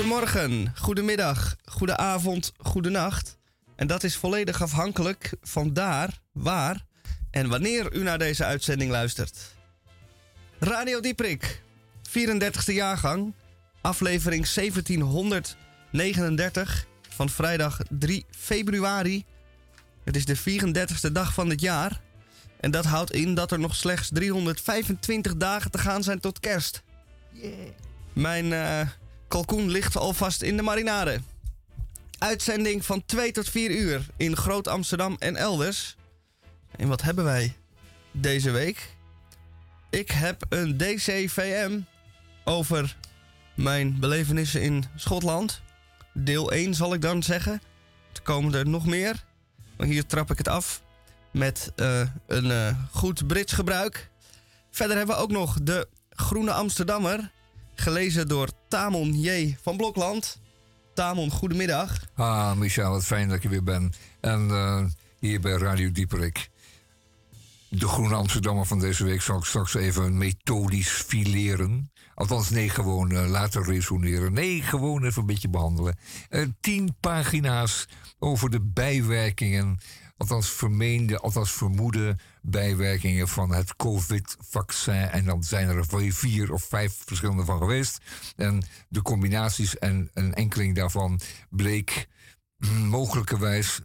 Goedemorgen, goedemiddag, goedenavond, goedenacht. En dat is volledig afhankelijk van daar, waar en wanneer u naar deze uitzending luistert. Radio Dieprik, 34e jaargang, aflevering 1739 van vrijdag 3 februari. Het is de 34e dag van het jaar. En dat houdt in dat er nog slechts 325 dagen te gaan zijn tot kerst. Mijn eh, kalkoen ligt alvast in de marinade. Uitzending van 2 tot 4 uur in Groot Amsterdam en elders. En wat hebben wij deze week? Ik heb een DCVM over mijn belevenissen in Schotland. Deel 1 zal ik dan zeggen. Er komen er nog meer. Maar hier trap ik het af met eh, een eh, goed Brits gebruik. Verder hebben we ook nog de Groene Amsterdammer. Gelezen door Tamon J. van Blokland. Tamon, goedemiddag. Ah, Michel, wat fijn dat er weer ben. En eh, hier bij Radio Dieperik. De Groene Amsterdammer van deze week zal ik straks even methodisch fileren. Althans, nee, gewoon uh, laten resoneren. Nee, gewoon even een beetje behandelen. Uh, tien pagina's over de bijwerkingen, althans vermeende, althans vermoede bijwerkingen van het COVID-vaccin. En dan zijn er vier of vijf verschillende van geweest. En de combinaties en een enkeling daarvan bleek mogelijkerwijs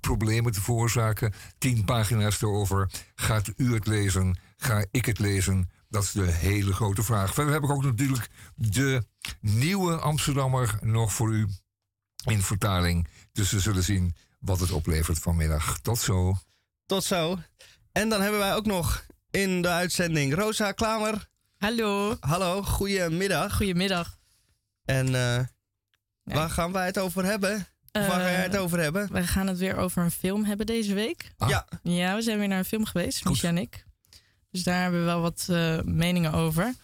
problemen te veroorzaken. Tien pagina's erover. Gaat u het lezen? Ga ik het lezen? Dat is de hele grote vraag. Verder heb ik ook natuurlijk de nieuwe Amsterdammer nog voor u in vertaling. Dus we zullen zien wat het oplevert vanmiddag. Tot zo. Tot zo. En dan hebben wij ook nog in de uitzending Rosa Klamer. Hallo. Hallo, goedemiddag. Goedemiddag. En uh, ja. waar gaan wij het over hebben? Of waar ga jij het over hebben? We gaan het weer over een film hebben deze week. Ah. Ja. Ja, we zijn weer naar een film geweest, Micha en ik. Dus daar hebben we wel wat uh, meningen over.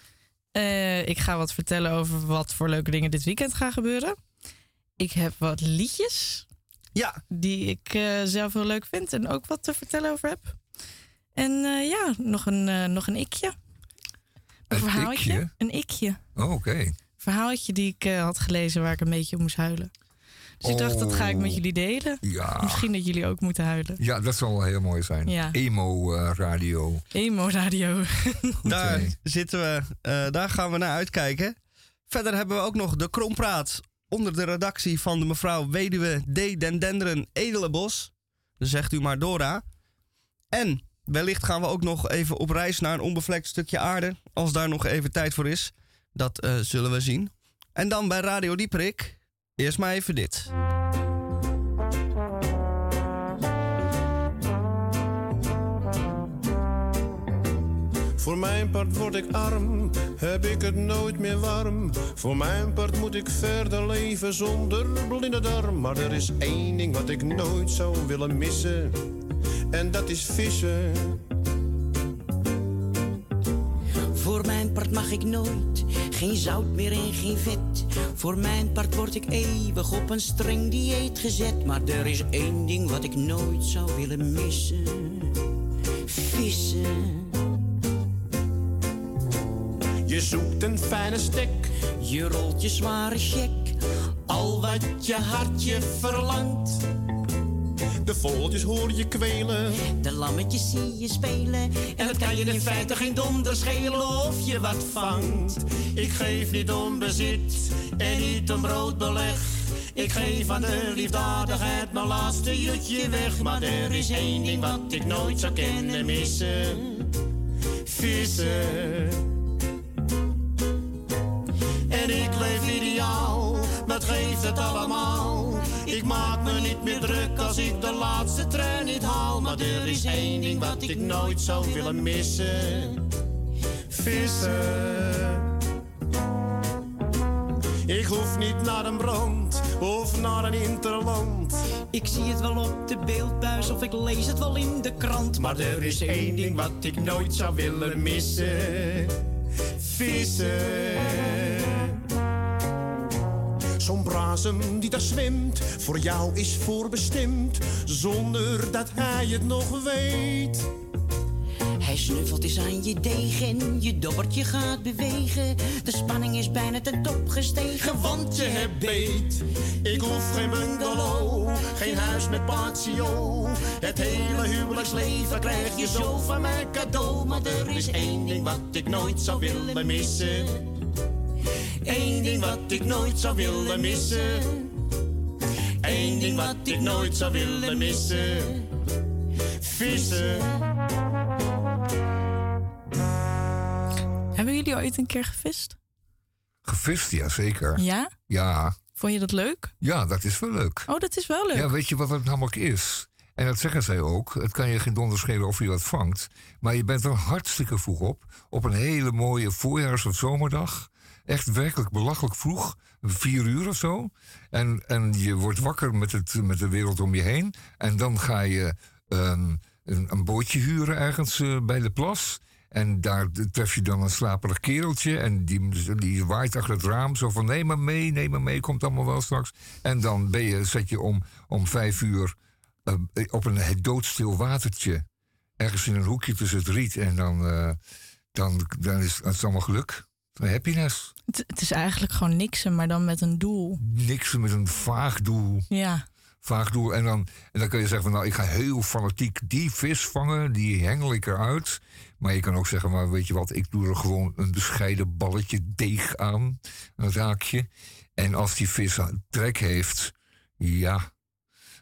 Uh, ik ga wat vertellen over wat voor leuke dingen dit weekend gaan gebeuren. Ik heb wat liedjes. Ja. Die ik uh, zelf heel leuk vind en ook wat te vertellen over heb. En ja, nog een, nog een ikje. Een, een verhaaltje. Ikje? Een ikje. Oh, oké. Okay. Een verhaaltje die ik had gelezen waar ik een beetje om moest huilen. Dus ik dacht, dat ga ik met jullie delen. Ja. Misschien dat jullie ook moeten huilen. Ja, dat zal wel heel mooi zijn. Ja. Emo-radio. Uh, Emo-radio. daar zitten we, uh, daar gaan we naar uitkijken. Verder hebben we ook nog de Krompraat onder de redactie van de mevrouw Weduwe D. Den Denderen Edelenbos. Dan zegt u maar Dora. En wellicht gaan we ook nog even op reis naar een onbevlekt stukje aarde. Als daar nog even tijd voor is. Dat uh, zullen we zien. En dan bij Radio Dieperik Eerst maar even dit. Voor mijn part word ik arm, heb ik het nooit meer warm. Voor mijn part moet ik verder leven zonder blinde darm. Maar er is één ding wat ik nooit zou willen missen. En dat is vissen. Voor mijn part mag ik nooit geen zout meer en geen vet. Voor mijn part word ik eeuwig op een streng dieet gezet. Maar er is één ding wat ik nooit zou willen missen: vissen. Je zoekt een fijne stek, je rolt je zware check. Al wat je hartje verlangt. De vogeltjes hoor je kwelen. De lammetjes zie je spelen. En het kan je in feite geen donder schelen of je wat vangt. Ik geef niet om bezit en niet om broodbeleg. Ik geef aan de liefdadigheid mijn laatste jutje weg. Maar er is één ding wat ik nooit zou kennen missen. Vissen. En ik leef ideaal, maar geeft het allemaal. Ik maak me niet meer druk als ik de laatste trein niet haal. Maar er is één ding wat ik nooit zou willen missen. Vissen. Ik hoef niet naar een brand of naar een interland. Ik zie het wel op de beeldbuis of ik lees het wel in de krant. Maar er is één ding wat ik nooit zou willen missen. Vissen. Zo'n brasem die daar zwemt, voor jou is voorbestemd, zonder dat hij het nog weet. Hij snuffelt eens aan je degen, je dobbertje gaat bewegen. De spanning is bijna ten top gestegen, want je hebt beet. Ik hoef geen bungalow, geen huis met patio. Het hele huwelijksleven krijg je zo van mijn cadeau. Maar er is één ding wat ik nooit zou willen missen. Eén ding wat ik nooit zou willen missen. Eén ding wat ik nooit zou willen missen. Vissen. Hebben jullie ooit een keer gevist? Gevist, ja zeker. Ja? Ja, Vond je dat leuk? ja, dat is wel leuk. Oh, dat is wel leuk. Ja, weet je wat het namelijk is? En dat zeggen zij ook. Het kan je geen donder schelen of je wat vangt. Maar je bent er hartstikke vroeg op. Op een hele mooie voorjaars- of zomerdag. Echt werkelijk belachelijk vroeg. Vier uur of zo. En, en je wordt wakker met, het, met de wereld om je heen. En dan ga je ehm, een, een bootje huren ergens eh, bij de plas. En daar tref je dan een slaperig kereltje. En die, die waait achter het raam. Zo van: neem maar mee, neem maar mee, komt allemaal wel straks. En dan ben je, zet je om, om vijf uur eh, op een doodstil watertje. Ergens in een hoekje tussen het riet. En dan, eh, dan, dan is het allemaal geluk. Happiness. Het, het is eigenlijk gewoon niksen, maar dan met een doel. Niks met een vaag doel. Ja. Vaag doel. En dan, en dan kun je zeggen van nou, ik ga heel fanatiek die vis vangen. Die hengel ik eruit. Maar je kan ook zeggen, maar weet je wat, ik doe er gewoon een bescheiden balletje deeg aan. Een raakje. En als die vis trek heeft, ja,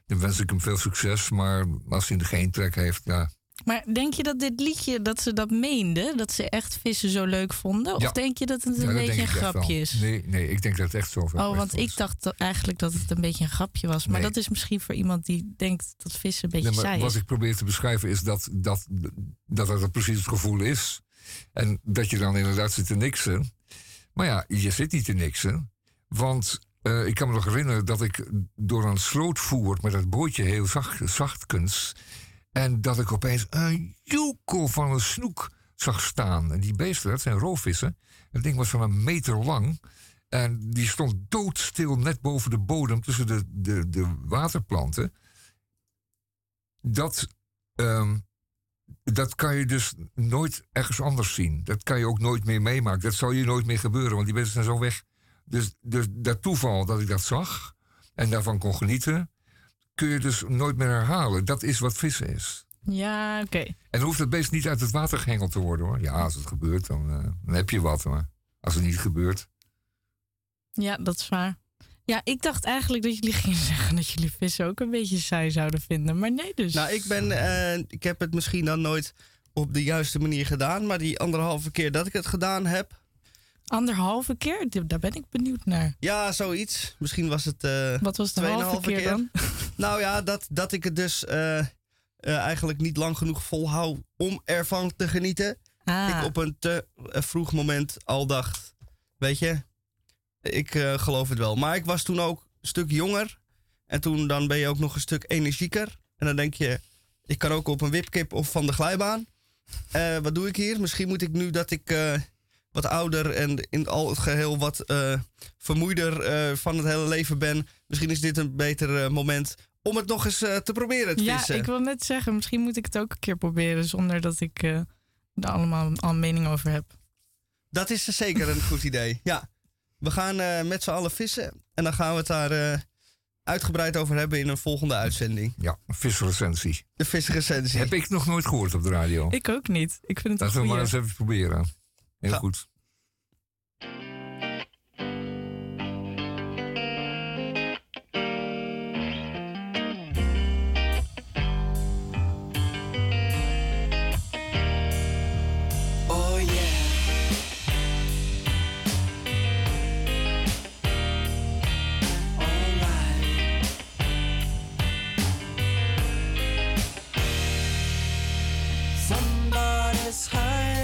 dan wens ik hem veel succes. Maar als hij geen trek heeft, ja. Maar denk je dat dit liedje, dat ze dat meenden? Dat ze echt vissen zo leuk vonden? Of Ja. denk je dat het een beetje een grapje is? Nee, nee, ik denk dat het echt zo veel Oh, want ik dacht eigenlijk dat het een beetje een grapje was. Maar Nee. dat is misschien voor iemand die denkt dat vissen een beetje Nee, saai wat is. ik probeer te beschrijven is dat dat, dat, dat precies het gevoel is. En dat je dan inderdaad zit te niksen. Maar ja, je zit niet te niksen. Want eh, ik kan me nog herinneren dat ik door een sloot voer met dat bootje heel zacht, zachtkens. En dat ik opeens een joekel van een snoek zag staan. En die beesten, dat zijn roofvissen. Het ding was van een meter lang. En die stond doodstil net boven de bodem tussen de, de, de waterplanten. Dat, ehm, dat kan je dus nooit ergens anders zien. Dat kan je ook nooit meer meemaken. Dat zal je nooit meer gebeuren, want die mensen zijn zo weg. Dus, dus dat toeval dat ik dat zag en daarvan kon genieten, kun je dus nooit meer herhalen. Dat is wat vissen is. Ja, oké. En dan hoeft het beest niet uit het water gehengeld te worden hoor. Ja, als het gebeurt, dan, eh, dan heb je wat. Maar als het niet gebeurt. Ja, dat is waar. Ja, ik dacht eigenlijk dat jullie gingen zeggen dat jullie vissen ook een beetje saai zouden vinden. Maar nee dus. Nou, ik, ben, eh, ik heb het misschien dan nooit op de juiste manier gedaan. Maar die anderhalve keer dat ik het gedaan heb. Anderhalve keer? Daar ben ik benieuwd naar. Ja, zoiets. Misschien was het. eh, Wat was de halve keer dan? Nou ja, dat, dat ik het dus eh, eh, eigenlijk niet lang genoeg volhoud om ervan te genieten. Ah, Ik op een te vroeg moment al dacht, weet je, ik geloof het wel. Maar ik was toen ook een stuk jonger. En toen dan ben je ook nog een stuk energieker. En dan denk je, ik kan ook op een wipkip of van de glijbaan. Wat doe ik hier? Misschien moet ik nu dat ik wat ouder en in al het geheel wat eh, vermoeider eh, van het hele leven ben. Misschien is dit een beter eh, moment om het nog eens te proberen, het ja, vissen. ik wil net zeggen, misschien moet ik het ook een keer proberen zonder dat ik eh er allemaal al een mening over heb. Dat is zeker een goed idee. Ja. We gaan eh, met z'n allen vissen. En dan gaan we het daar eh, uitgebreid over hebben in een volgende uitzending. Ja, een visrecensie. De visrecensie. Heb ik nog nooit gehoord op de radio. Ik ook niet. Ik vind het Laten we maar eens even proberen. Heel Ga. goed. Oh yeah. Alright. Somebody's honey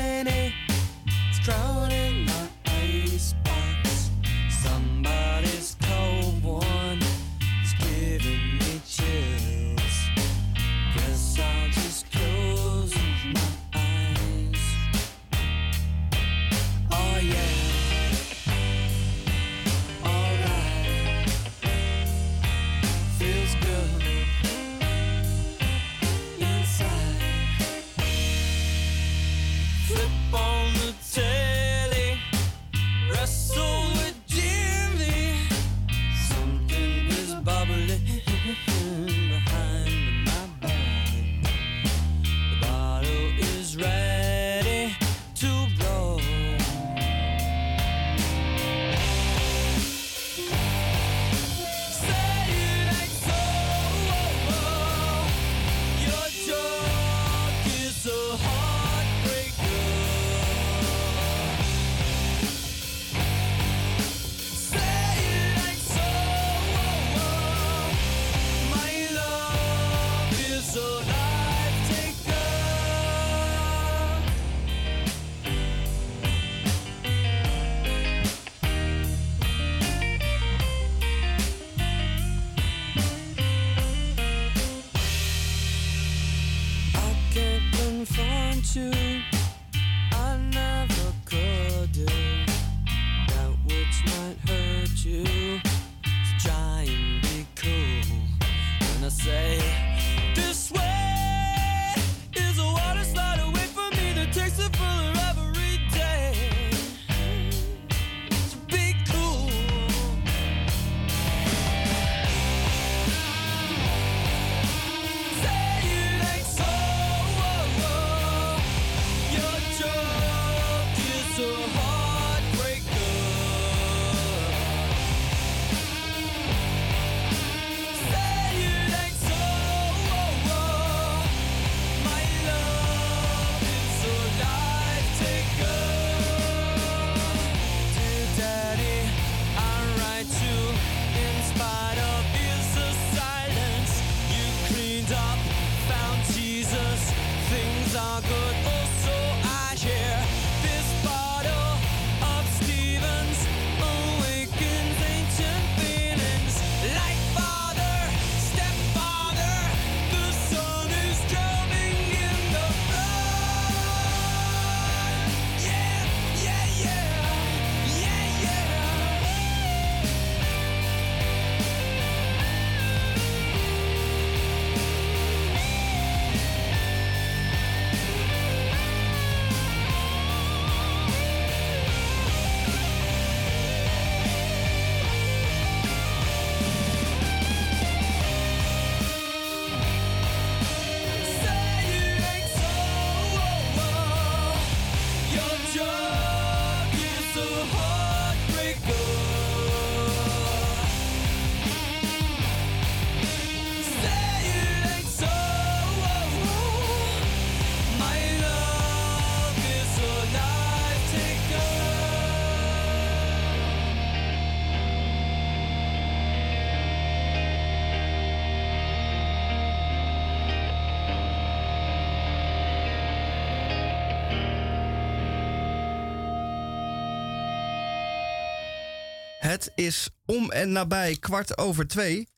Het is om en nabij kwart over twee.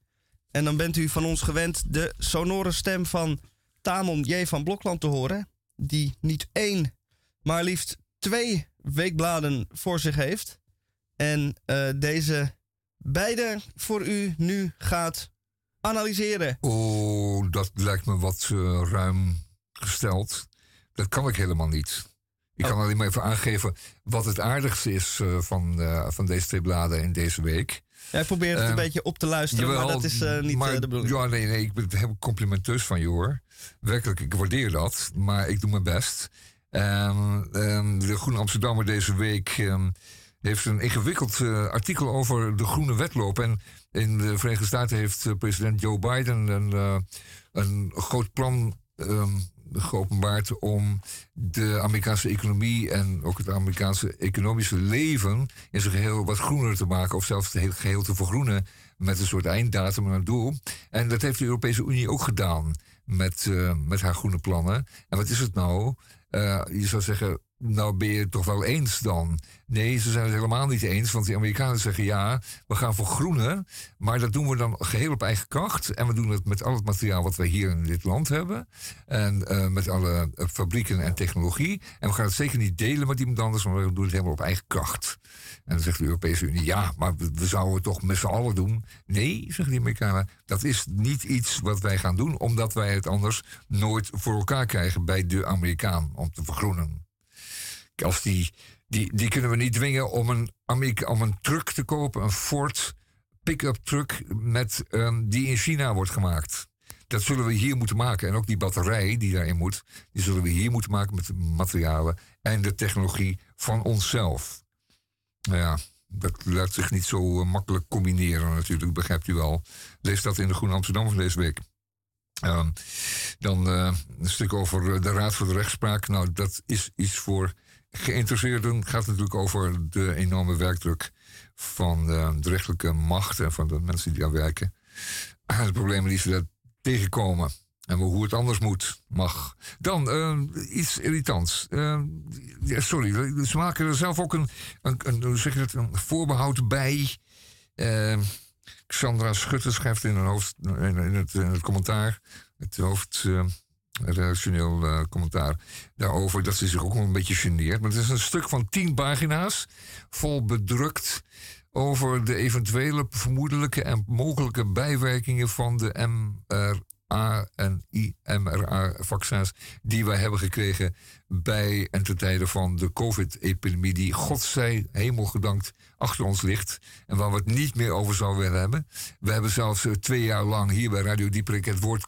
En dan bent u van ons gewend de sonore stem van Tamon J. van Blokland te horen. Die niet één, maar liefst twee weekbladen voor zich heeft. En eh, deze beide voor u nu gaat analyseren. Oh, dat lijkt me wat eh, ruim gesteld. Dat kan ik helemaal niet. Ik kan alleen maar even aangeven wat het aardigste is eh, van, eh, van deze twee bladen in deze week. Jij probeert het een Eh, beetje op te luisteren, maar dat is eh, niet maar- de bedoeling. Ja, nee, nee, ik ben heel complimenteus van je hoor. Werkelijk, ik waardeer dat, maar ik doe mijn best. Ehm, ehm, de Groene Amsterdammer deze week ehm, heeft een ingewikkeld artikel over de groene wedloop. En in de Verenigde Staten heeft president Joe Biden een, een groot plan ehm, geopenbaard om de Amerikaanse economie en ook het Amerikaanse economische leven in zijn geheel wat groener te maken, of zelfs het geheel te vergroenen met een soort einddatum en een doel. En dat heeft de Europese Unie ook gedaan met, eh, met haar groene plannen. En wat is het nou? Eh, je zou zeggen, nou ben je het toch wel eens dan? Nee, ze zijn het helemaal niet eens, want die Amerikanen zeggen ja, we gaan voor maar dat doen we dan geheel op eigen kracht. En we doen het met al het materiaal wat we hier in dit land hebben. En eh, met alle eh, fabrieken en technologie. En we gaan het zeker niet delen met iemand anders, maar we doen het helemaal op eigen kracht. En dan zegt de Europese Unie, ja, maar we, we zouden het toch met z'n allen doen. Nee, zeggen die Amerikanen, dat is niet iets wat wij gaan doen, omdat wij het anders nooit voor elkaar krijgen bij de Amerikaan om te vergroenen. Als die, die, die kunnen we niet dwingen om een, om een truck te kopen, een Ford pick-up truck met, ehm, die in China wordt gemaakt. Dat zullen we hier moeten maken. En ook die batterij die daarin moet, die zullen we hier moeten maken met de materialen en de technologie van onszelf. Nou ja, dat laat zich niet zo eh, makkelijk combineren natuurlijk, begrijpt u wel. Lees dat in de Groene Amsterdam van deze week. Ehm, dan eh, een stuk over eh, de Raad voor de Rechtspraak. Nou, dat is iets voor geïnteresseerden. Het gaat natuurlijk over de enorme werkdruk van eh, de rechterlijke macht en van de mensen die daar werken. En de problemen die ze daar tegenkomen. En hoe het anders moet, mag. Dan eh, iets irritants. Eh, sorry, ze maken er zelf ook een, een, een, dat, een voorbehoud bij. Eh, Xandra Schutte schrijft in, hoofd, in, het, in het commentaar, het hoofd, redactioneel eh, commentaar daarover dat ze zich ook wel een beetje geneert. Maar het is een stuk van tien pagina's, vol bedrukt over de eventuele vermoedelijke en mogelijke bijwerkingen van de mRNA en IMRA-vaccins die wij hebben gekregen bij en ten tijde van de COVID-epidemie, die God zij hemelgedankt achter ons ligt en waar we het niet meer over zouden willen hebben. We hebben zelfs eh, twee jaar lang hier bij Radio Dieperik het woord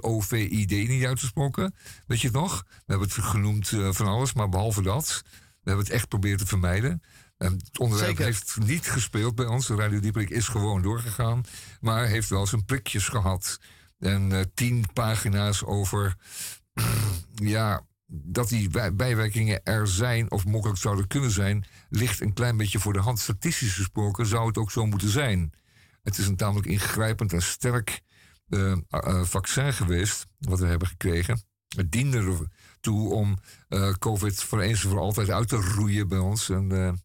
COVID niet uitgesproken. Weet je het nog? We hebben het genoemd eh, van alles, maar behalve dat. We hebben het echt proberen te vermijden. En het onderwerp Zeker. heeft niet gespeeld bij ons. De Radio Dieperik is gewoon doorgegaan. Maar heeft wel zijn prikjes gehad. En eh, tien pagina's over... ja, dat die bij- bijwerkingen er zijn of mogelijk zouden kunnen zijn... ligt een klein beetje voor de hand. Statistisch gesproken zou het ook zo moeten zijn. Het is een tamelijk ingrijpend en sterk eh, eh, vaccin geweest... wat we hebben gekregen. Het diende ertoe om eh, COVID voor eens en voor altijd uit te roeien bij ons. En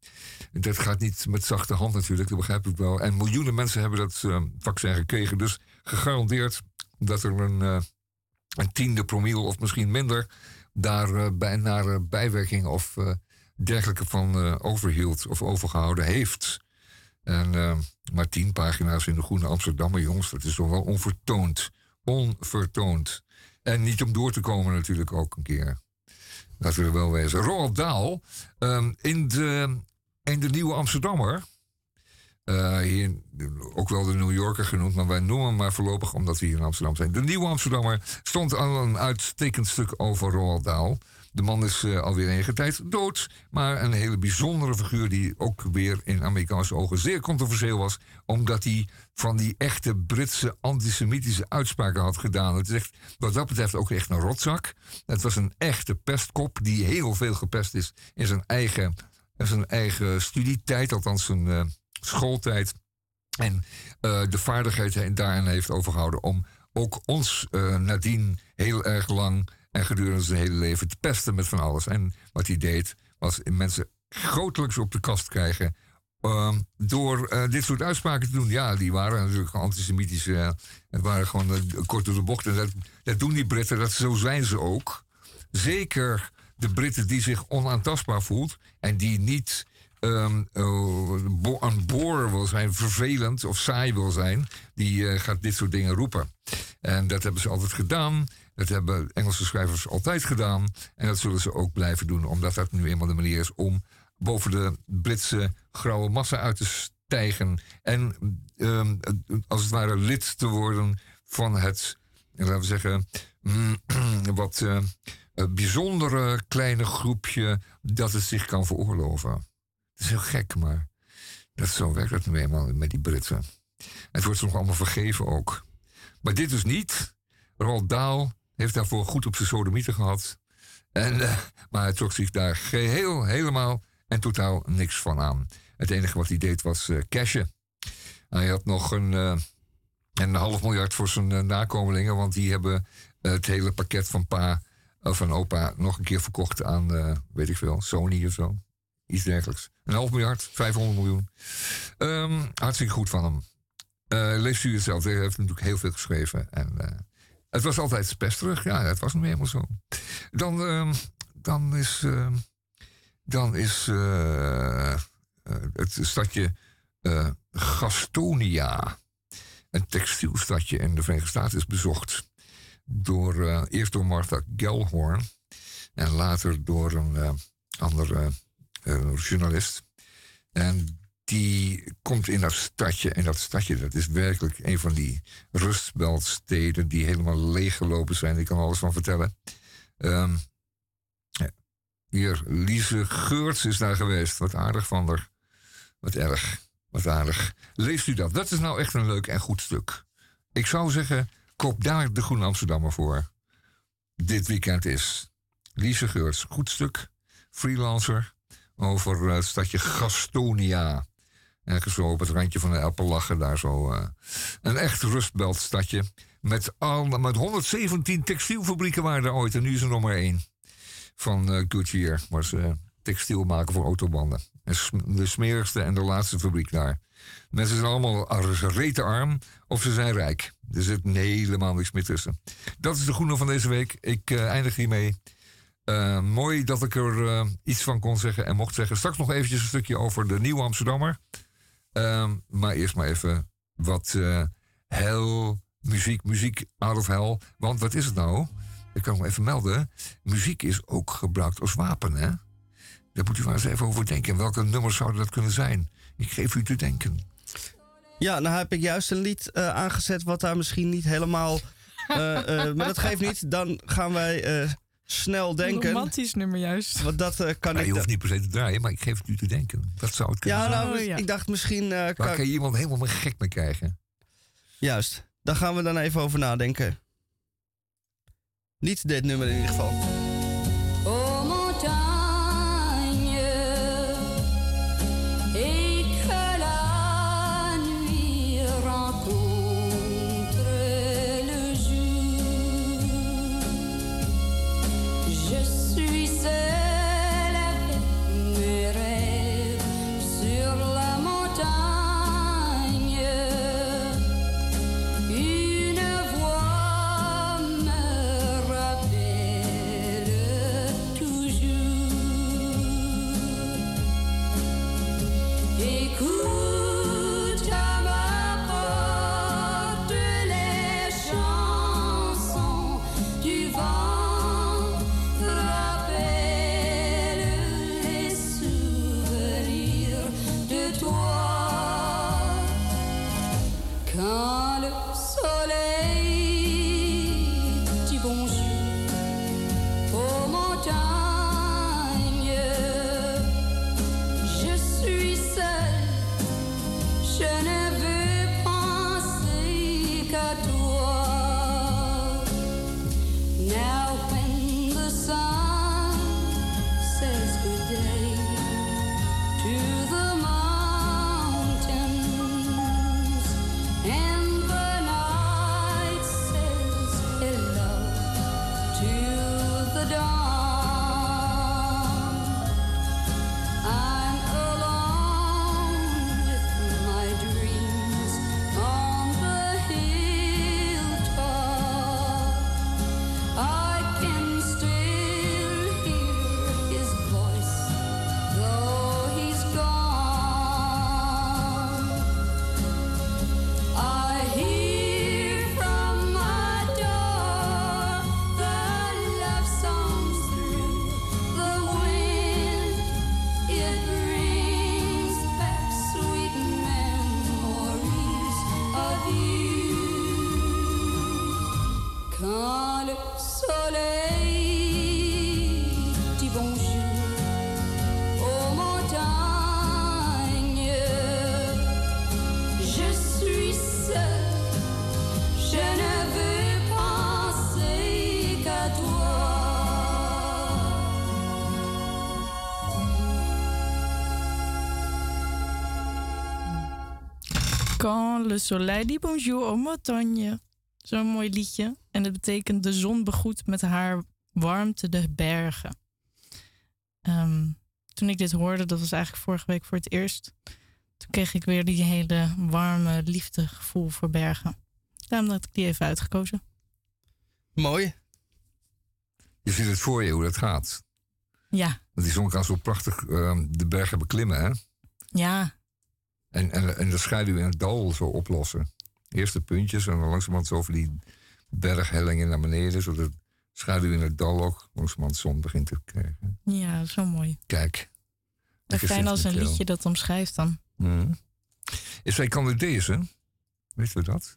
dat gaat niet met zachte hand natuurlijk, dat begrijp ik wel. En miljoenen mensen hebben dat vaccin gekregen. Dus gegarandeerd dat er een, een tiende promiel of misschien minder... daar bij, naar bijwerking of dergelijke van overhield of overgehouden heeft. En, maar tien pagina's in de Groene Amsterdammer, jongens, dat is toch wel onvertoond. Onvertoond. En niet om door te komen natuurlijk ook een keer. Laten we wel wezen. Roald Dahl, ehm, in, de, in de Nieuwe Amsterdammer... eh, hier, ook wel de New Yorker genoemd, maar wij noemen hem maar voorlopig omdat we hier in Amsterdam zijn. De Nieuwe Amsterdammer stond al een uitstekend stuk over Roald Dahl. De man is eh, alweer enige tijd dood, maar een hele bijzondere figuur die ook weer in Amerikaanse ogen zeer controversieel was, omdat hij van die echte Britse antisemitische uitspraken had gedaan. Het is echt, wat dat betreft ook echt een rotzak. Het was een echte pestkop die heel veel gepest is in zijn eigen, in zijn eigen studietijd, althans zijn eh, schooltijd. En eh, de vaardigheid daarin heeft overgehouden om ook ons nadien heel erg lang en gedurende zijn hele leven te pesten met van alles. En wat hij deed, was mensen grotelijks op de kast krijgen. ehm, door eh, dit soort uitspraken te doen. Ja, die waren natuurlijk antisemitische. eh, het waren gewoon eh, kort door de bocht. En dat, doen die Britten, dat, zo zijn ze ook. Zeker de Britten die zich onaantastbaar voelt. En die niet ehm, eh, een boor wil zijn, vervelend of saai wil zijn. Die gaat dit soort dingen roepen. En dat hebben ze altijd gedaan. Dat hebben Engelse schrijvers altijd gedaan. En dat zullen ze ook blijven doen, omdat dat nu eenmaal de manier is om boven de Britse grauwe massa uit te stijgen. En ehm, als het ware lid te worden van het, laten we zeggen, wat eh, bijzondere kleine groepje dat het zich kan veroorloven. Het is heel gek, maar dat zo werkt het nu eenmaal met die Britten. Het wordt ze nog allemaal vergeven ook. Maar dit dus niet. Roald Dahl heeft daarvoor goed op zijn sodomieten gehad. En, eh, maar hij trok zich daar geheel, helemaal en totaal niks van aan. Het enige wat hij deed was eh, cashen. Hij had nog een, eh, een half miljard voor zijn nakomelingen, want die hebben het hele pakket van pa of van opa nog een keer verkocht aan, weet ik veel, Sony of zo. Iets dergelijks. Een half miljard, 500 miljoen. Ehm, hartstikke goed van hem. Leest u het zelf, hij heeft natuurlijk heel veel geschreven. En het was altijd pesterig, ja, het was nu helemaal zo. Dan, ehm, dan is, ehm, dan is eh, eh, het stadje eh, Gastonia, een textielstadje in de Verenigde Staten, is bezocht. Door, eerst door Martha Gellhorn en later door een andere journalist. En die komt in dat stadje. En dat stadje, dat is werkelijk een van die rustbeltsteden die helemaal leeggelopen zijn. Ik kan alles van vertellen. Ehm, hier, Lise Geurts is daar geweest. Wat aardig van haar. Wat erg. Wat aardig. Leest u dat? Dat is nou echt een leuk en goed stuk. Ik zou zeggen, koop daar de Groene Amsterdammer voor. Dit weekend is. Lise Geurts, goed stuk. Freelancer. Over eh, het stadje Gastonia. Ergens zo op het randje van de Elpelachen, daar zo. eh, een echt rustbeltstadje. Met, al, met 117 textielfabrieken waren er ooit. En nu is er nog maar één. Van eh Goodyear, waar ze textiel maken voor autobanden. De smerigste en de laatste fabriek daar. Mensen zijn allemaal rete arm of ze zijn rijk. Er zit helemaal niks meer tussen. Dat is de groene van deze week. Ik eh, eindig hiermee. Eh, mooi dat ik er eh, iets van kon zeggen en mocht zeggen. Straks nog eventjes een stukje over de Nieuwe Amsterdammer. Ehm, maar eerst maar even wat eh hel, muziek, muziek out of hell. Want wat is het nou? Ik kan nog even melden. Muziek is ook gebruikt als wapen, hè? Daar moet u maar eens even over denken. Welke nummers zouden dat kunnen zijn? Ik geef u te denken. Ja, nou heb ik juist een lied eh, aangezet wat daar misschien niet helemaal... eh, maar dat geeft niet. Dan gaan wij snel Een denken. romantisch nummer juist. Want dat eh, kan Nou, ik... je hoeft niet per se te draaien, maar ik geef het u te denken. Dat zou het kunnen Ja, nou, Oh, ja. ik dacht misschien... eh, Waar kan... kan je iemand helemaal mee gek mee krijgen? Juist. Daar gaan we dan even over nadenken. Niet dit nummer in ieder geval. Le soleil dit bonjour au montagne. Zo'n mooi liedje. En het betekent de zon begroet met haar warmte de bergen. Ehm, toen ik dit hoorde, dat was eigenlijk vorige week voor het eerst. Toen kreeg ik weer die hele warme liefdegevoel voor bergen. Daarom had ik die even uitgekozen. Mooi. Je ziet het voor je hoe dat gaat. Ja, Want die zon kan zo prachtig ehm, de bergen beklimmen, hè? ja, En, en, en de schaduw in het dal zo oplossen. Eerst de puntjes en dan langzamerhand zo over die berghellingen naar beneden. Zodat de schaduw in het dal ook langzamerhand zon begint te krijgen. ja, zo mooi. Kijk. Lekker fijn als een liedje dat omschrijft dan. Mhm. Is zij Canadese? Weet we dat?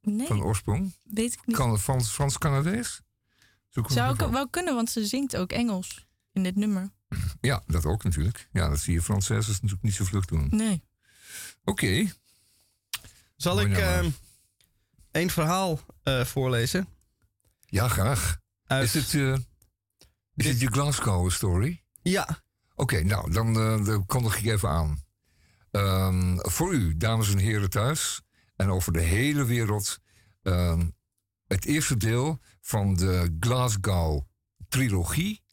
Nee, Van oorsprong? weet ik niet. Kan, Frans, Frans-Canadees? Zou ik wel kunnen, want ze zingt ook Engels in dit nummer. Ja, dat ook natuurlijk. Ja, dat zie je Franses natuurlijk niet zo vlug doen. Nee. Oké. Zal Mooi ik nou ehm één verhaal eh, voorlezen? Ja, graag. Uit... Is het, eh, is het je Glasgow story? Ja, Oké, nou, dan, eh, dan kondig ik even aan. Ehm, voor u, dames en heren thuis, en over de hele wereld, ehm, het eerste deel van de Glasgow-trilogie. Ehm,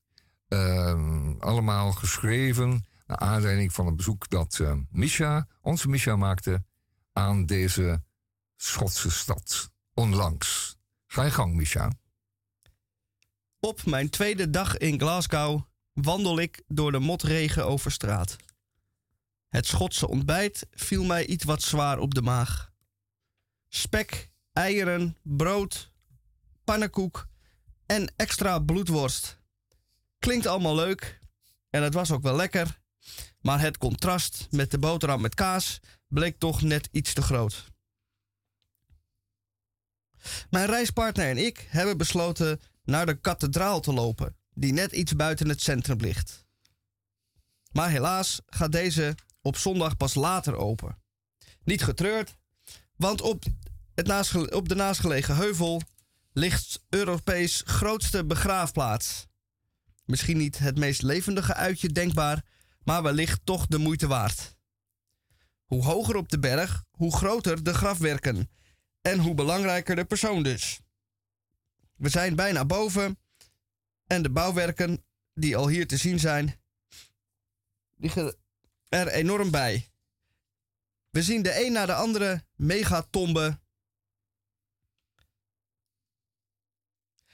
allemaal geschreven, Naar aanleiding van een bezoek dat uh, Misha, onze Misha maakte aan deze Schotse stad. Onlangs. Ga je gang, Misha. Op mijn tweede dag in Glasgow wandel ik door de motregen over straat. Het Schotse ontbijt viel mij iets wat zwaar op de maag. Spek, eieren, brood, pannenkoek en extra bloedworst. Klinkt allemaal leuk en het was ook wel lekker, maar het contrast met de boterham met kaas bleek toch net iets te groot. Mijn reispartner en ik hebben besloten naar de kathedraal te lopen, die net iets buiten het centrum ligt. Maar helaas gaat deze op zondag pas later open. Niet getreurd, want op, het de naastgelegen heuvel ligt Europees grootste begraafplaats. Misschien niet het meest levendige uitje denkbaar, maar wellicht toch de moeite waard. Hoe hoger op de berg, hoe groter de grafwerken en hoe belangrijker de persoon dus. We zijn bijna boven en de bouwwerken die al hier te zien zijn, liggen er enorm bij. We zien de een na de andere megatombe.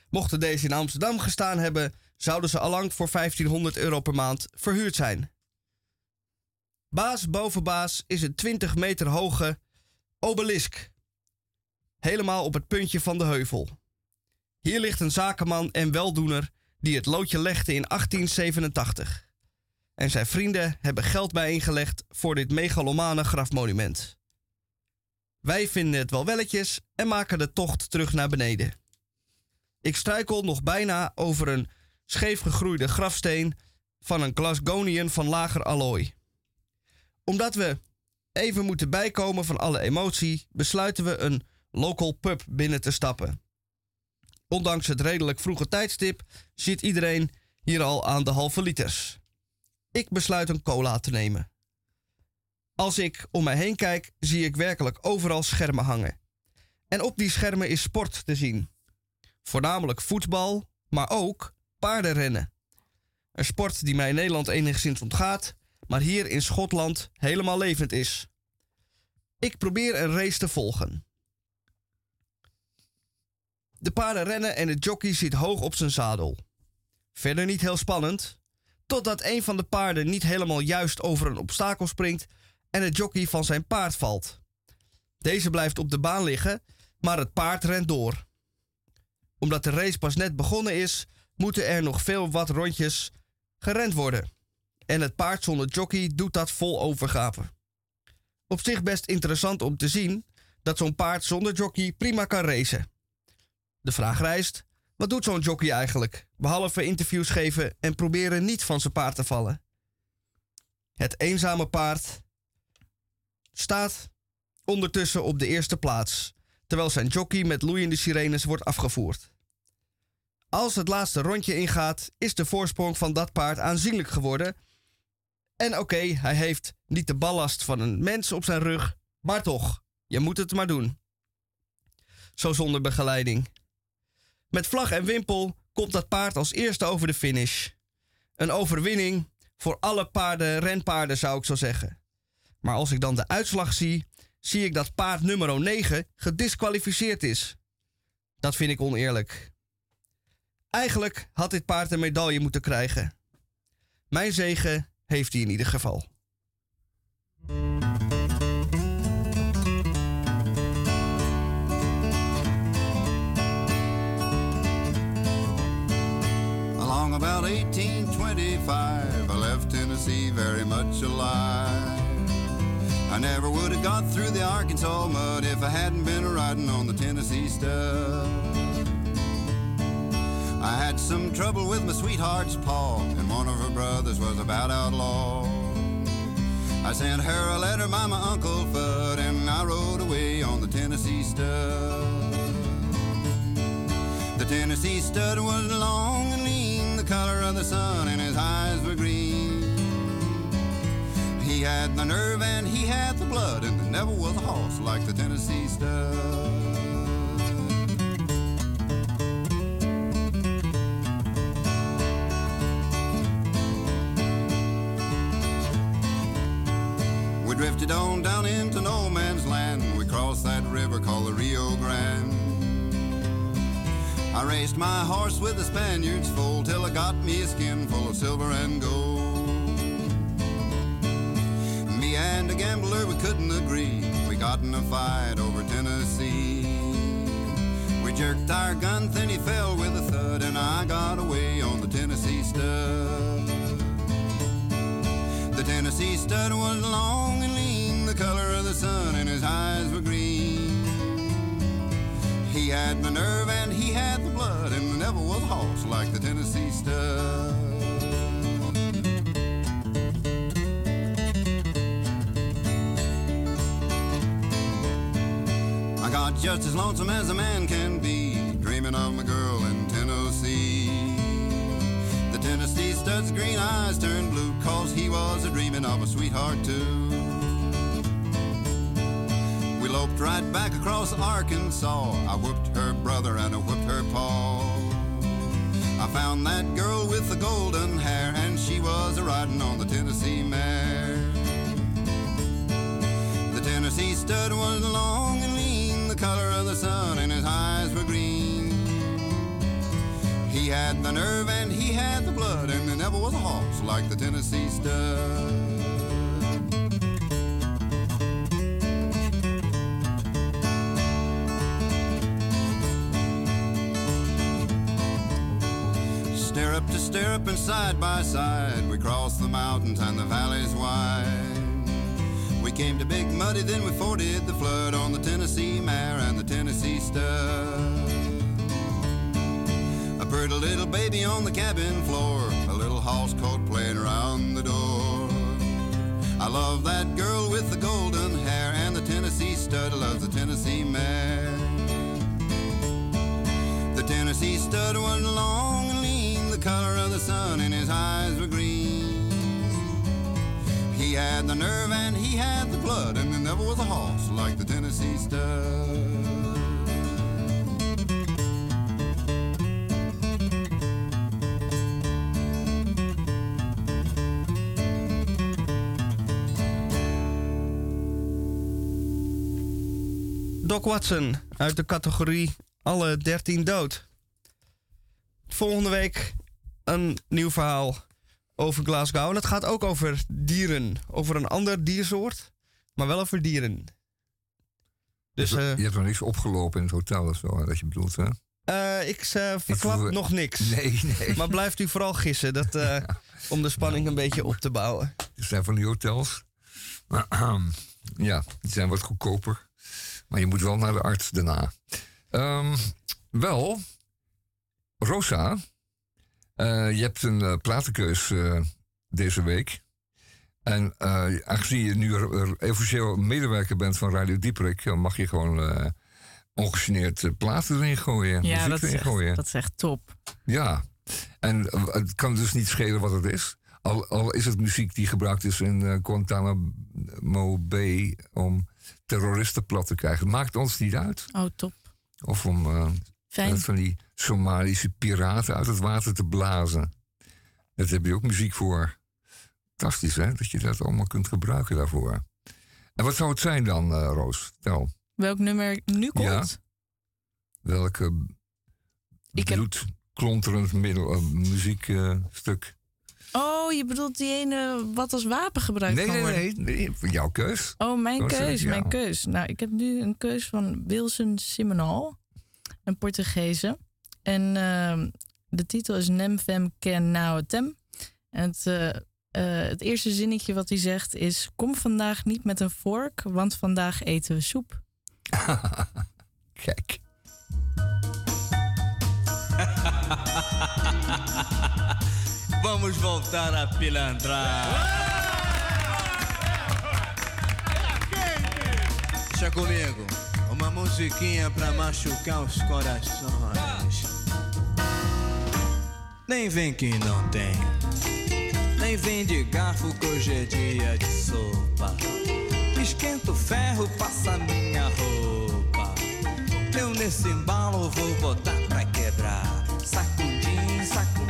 Mochten deze in Amsterdam gestaan hebben, zouden ze allang voor 1500 euro per maand verhuurd zijn. Baas boven baas is een 20 meter hoge obelisk. Helemaal op het puntje van de heuvel. Hier ligt een zakenman en weldoener die het loodje legde in 1887. En zijn vrienden hebben geld bijeengelegd voor dit megalomane grafmonument. Wij vinden het wel welletjes en maken de tocht terug naar beneden. Ik struikel nog bijna over een scheef gegroeide grafsteen van een Glasgonian van lager allooi. Omdat we even moeten bijkomen van alle emotie, besluiten we een local pub binnen te stappen. Ondanks het redelijk vroege tijdstip zit iedereen hier al aan de halve liters. Ik besluit een cola te nemen. Als ik om mij heen kijk, zie ik werkelijk overal schermen hangen. En op die schermen is sport te zien. Voornamelijk voetbal, maar ook paardenrennen. Een sport die mij in Nederland enigszins ontgaat, maar hier in Schotland helemaal levend is. Ik probeer een race te volgen. De paarden rennen en de jockey zit hoog op zijn zadel. Verder niet heel spannend, totdat een van de paarden niet helemaal juist over een obstakel springt en het jockey van zijn paard valt. Deze blijft op de baan liggen, maar het paard rent door. Omdat de race pas net begonnen is, moeten er nog veel wat rondjes gerend worden. En het paard zonder jockey doet dat vol overgave. Op zich best interessant om te zien dat zo'n paard zonder jockey prima kan racen. De vraag rijst: wat doet zo'n jockey eigenlijk? Behalve interviews geven en proberen niet van zijn paard te vallen. Het eenzame paard staat ondertussen op de eerste plaats, terwijl zijn jockey met loeiende sirenes wordt afgevoerd. Als het laatste rondje ingaat, is de voorsprong van dat paard aanzienlijk geworden. En oké, hij heeft niet de ballast van een mens op zijn rug, maar toch, je moet het maar doen. Zo zonder begeleiding. Met vlag en wimpel komt dat paard als eerste over de finish. Een overwinning voor alle paarden, renpaarden zou ik zo zeggen. Maar als ik dan de uitslag zie, zie ik dat paard nummer 9 gedisqualificeerd is. Dat vind ik oneerlijk. Eigenlijk had dit paard een medaille moeten krijgen. Mijn zegen heeft hij in ieder geval. Along about 1825, I left Tennessee very much alive. I never would have got through the Arkansas mud if I hadn't been riding on the Tennessee stud. I had some trouble with my sweetheart's paw, and one of her brothers was about outlaw. I sent her a letter by my Uncle Fudd, and I rode away on the Tennessee stud. The Tennessee stud was long and lean, the color of the sun, and his eyes were green. He had the nerve and he had the blood, and there never was a horse like the Tennessee stud. Headed on down into no man's land. We crossed that river called the Rio Grande. I raced my horse with the Spaniards full till I got me a skin full of silver and gold. Me and a gambler, we couldn't agree. We got in a fight over Tennessee. We jerked our gun, then he fell with a thud, and I got away on the Tennessee stud. The Tennessee stud was long and lean, the color of the sun, and his eyes were green. He had the nerve and he had the blood, and never was a horse like the Tennessee stud. I got just as lonesome as a man can be, dreaming of my girl stud's green eyes turned blue, cause he was a dreaming of a sweetheart too. We loped right back across Arkansas. I whooped her brother and I whooped her paw. I found that girl with the golden hair, and she was a riding on the Tennessee mare. The Tennessee stud was long and lean, the color of the sun, and his eyes were had the nerve and he had the blood, and there never was a horse like the Tennessee stud. Stirrup to stirrup and side by side, we crossed the mountains and the valleys wide. We came to Big Muddy, then we forded the flood on the Tennessee mare and the Tennessee stud. A little baby on the cabin floor, a little house coat playing around the door. I love that girl with the golden hair and the Tennessee stud loves the Tennessee mare. The Tennessee stud was long and lean, the color of the sun, and his eyes were green. He had the nerve and he had the blood, and there never was a horse like the Tennessee stud. Doc Watson uit de categorie Alle 13 dood. Volgende week een nieuw verhaal over Glasgow. En het gaat ook over dieren. Over een ander diersoort, maar wel over dieren. Dus je, hebt, eh, je hebt nog niks opgelopen in het hotel of zo, dat je bedoelt, hè? eh, ik eh, verklap voel- nog niks. Nee, nee. Maar blijft u vooral gissen, dat, om de spanning een beetje op te bouwen. Er zijn van die hotels. ja, die zijn wat goedkoper. Maar je moet wel naar de arts daarna. Ehm, wel, Rosa, eh, je hebt een eh, platenkeus eh, deze week. En aangezien je nu officieel medewerker bent van Radio Dieperik... dan mag je gewoon ongegeneerd platen erin gooien. Ja, muziek dat is, echt, gooien. dat is echt top. Ja, en het kan dus niet schelen wat het is. Al, al is het muziek die gebruikt is in Guantanamo Bay om terroristen plat te krijgen. Maakt ons niet uit. Oh, top. Of om met van die Somalische piraten uit het water te blazen. Daar heb je ook muziek voor. Fantastisch, hè? Dat je dat allemaal kunt gebruiken daarvoor. En wat zou het zijn dan, eh, Roos? Vertel. Welk nummer nu komt? Ja. Welke bloedklonterend middel, eh, muziekstuk? Oh, je bedoelt die ene wat als wapen gebruikt Nee, kan nee, worden? nee, nee. Jouw keus. Oh, mijn keus, mijn keus. Nou, ik heb nu een keus van Wilson Simonal, een Portugese. En ehm, de titel is Nem Fem Ken Nautem. En het, eh, eh, het eerste zinnetje wat hij zegt is... Kom vandaag niet met een vork, want vandaag eten we soep. Kijk. Vamos voltar a pilantrar. Deixa comigo. Uma musiquinha pra machucar os corações. Nem vem que não tem. Nem vem de garfo que hoje é dia de sopa. Esquenta o ferro, passa minha roupa. Eu nesse embalo vou botar pra quebrar. Sacudim, sacudim,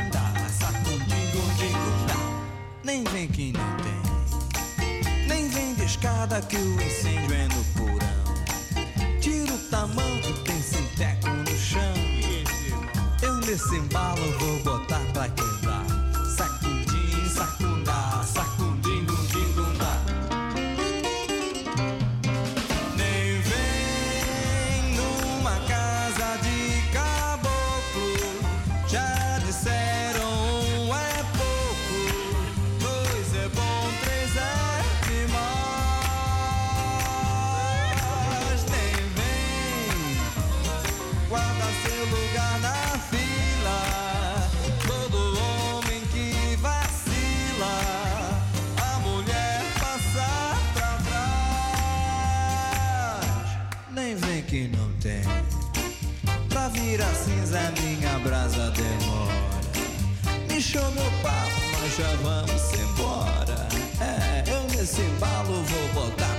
vem que não tem. Nem vem descarga fechada que o incêndio é no porão. Tira o tamanho, tem sinteco no chão. Eu nesse embalo vou botar pra quebrar. Brasa demora. Me meu papo, nós já vamos embora. É, eu nesse embalo vou botar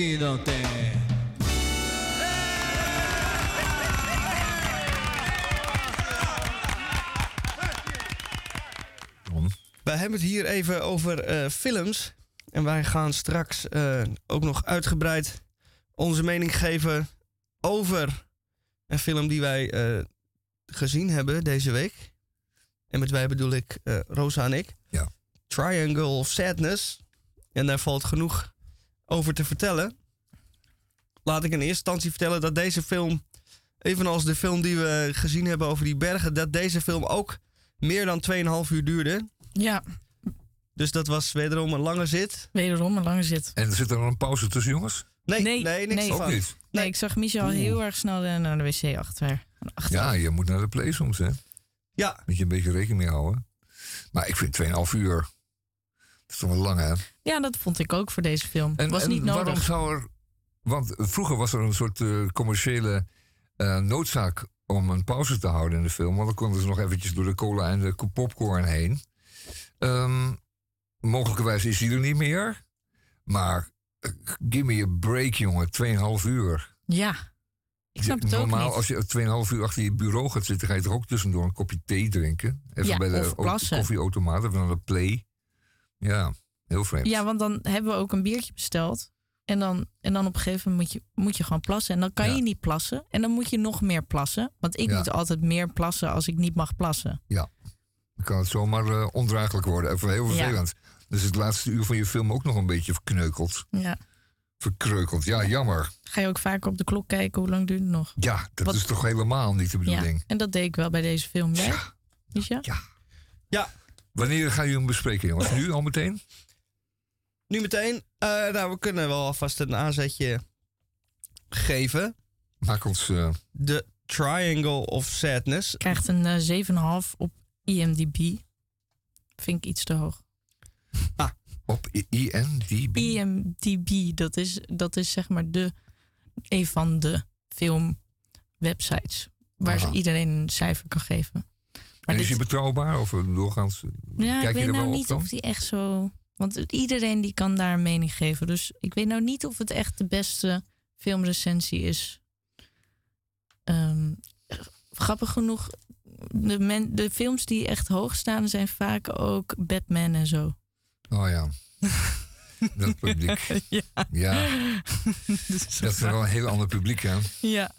Nem vem que não tem. Wij hebben het hier even over eh, films. En wij gaan straks eh, ook nog uitgebreid onze mening geven over een film die wij eh, gezien hebben deze week. En met wij bedoel ik eh, Rosa en ik. Ja. Triangle of Sadness. En daar valt genoeg over te vertellen. Laat ik in eerste instantie vertellen dat deze film, evenals de film die we gezien hebben over die bergen, dat deze film ook meer dan 2,5 uur duurde. Ja, Dus dat was wederom een lange zit. wederom een lange zit. En zit er nog een pauze tussen, jongens? Nee, Nee, nee, niks nee. Ook niet. Nee, ik zag Michel heel erg snel eh, naar de wc achter. achter. Ja, je moet naar de play soms, hè? Ja, Moet je een beetje rekening mee houden. Maar ik vind 2,5 uur. Dat is toch wel lang, hè? Ja, dat vond ik ook voor deze film. En, was en niet waarom nodig. zou er... Want vroeger was er een soort eh, commerciële eh, noodzaak om een pauze te houden in de film. Want dan konden ze nog eventjes door de cola en de popcorn heen. Ehm mogelijkerwijs is die er niet meer. Maar eh, give me a break, jongen. 2,5 uur. Ja, ik snap het ook Normaal, niet. als je 2,5 uur achter je bureau gaat zitten... ga je toch ook tussendoor een kopje thee drinken? Even Ja, bij de koffieautomaat, even naar de play. Ja, heel vreemd. Ja, want dan hebben we ook een biertje besteld. En dan, en dan op een gegeven moment moet je, moet je gewoon plassen. En dan kan Ja. je niet plassen. En dan moet je nog meer plassen. Want ik Ja. moet altijd meer plassen als ik niet mag plassen. Dan kan het zomaar eh, ondraaglijk worden. Even heel Ja. vervelend. Dus het laatste uur van je film ook nog een beetje verkneukeld. Ja. Verkreukeld. Ja, jammer. Ga je ook vaker op de klok kijken hoe lang duurt het nog? Ja, dat Wat- is toch helemaal niet de Ja. bedoeling. En dat deed ik wel bij deze film. Jij? Ja. Ja. Ja. Wanneer gaan jullie hem bespreken, jongens? Nu al meteen? nu meteen. Eh, nou, we kunnen wel alvast een aanzetje geven. Maak ons... eh, The Triangle of Sadness. Krijgt een eh, 7,5 op IMDb. Vind ik iets te hoog. op I- INDB. IMDb, dat is, dat is zeg maar de, een van de filmwebsites. Waar Aha. ze iedereen een cijfer kan geven. Maar En is dit- hij betrouwbaar? Of eh, doorgaans... eh, ja, kijk ik je weet er nou wel op niet dan? of die echt zo... Want iedereen die kan daar een mening geven. Dus ik weet nou niet of het echt de beste filmrecensie is. Ehm, grappig genoeg, de, men, de films die echt hoog staan... zijn vaak ook Batman en zo. Oh ja. dat publiek. ja. Ja, Dus dat is wel een heel ander publiek, hè? ja,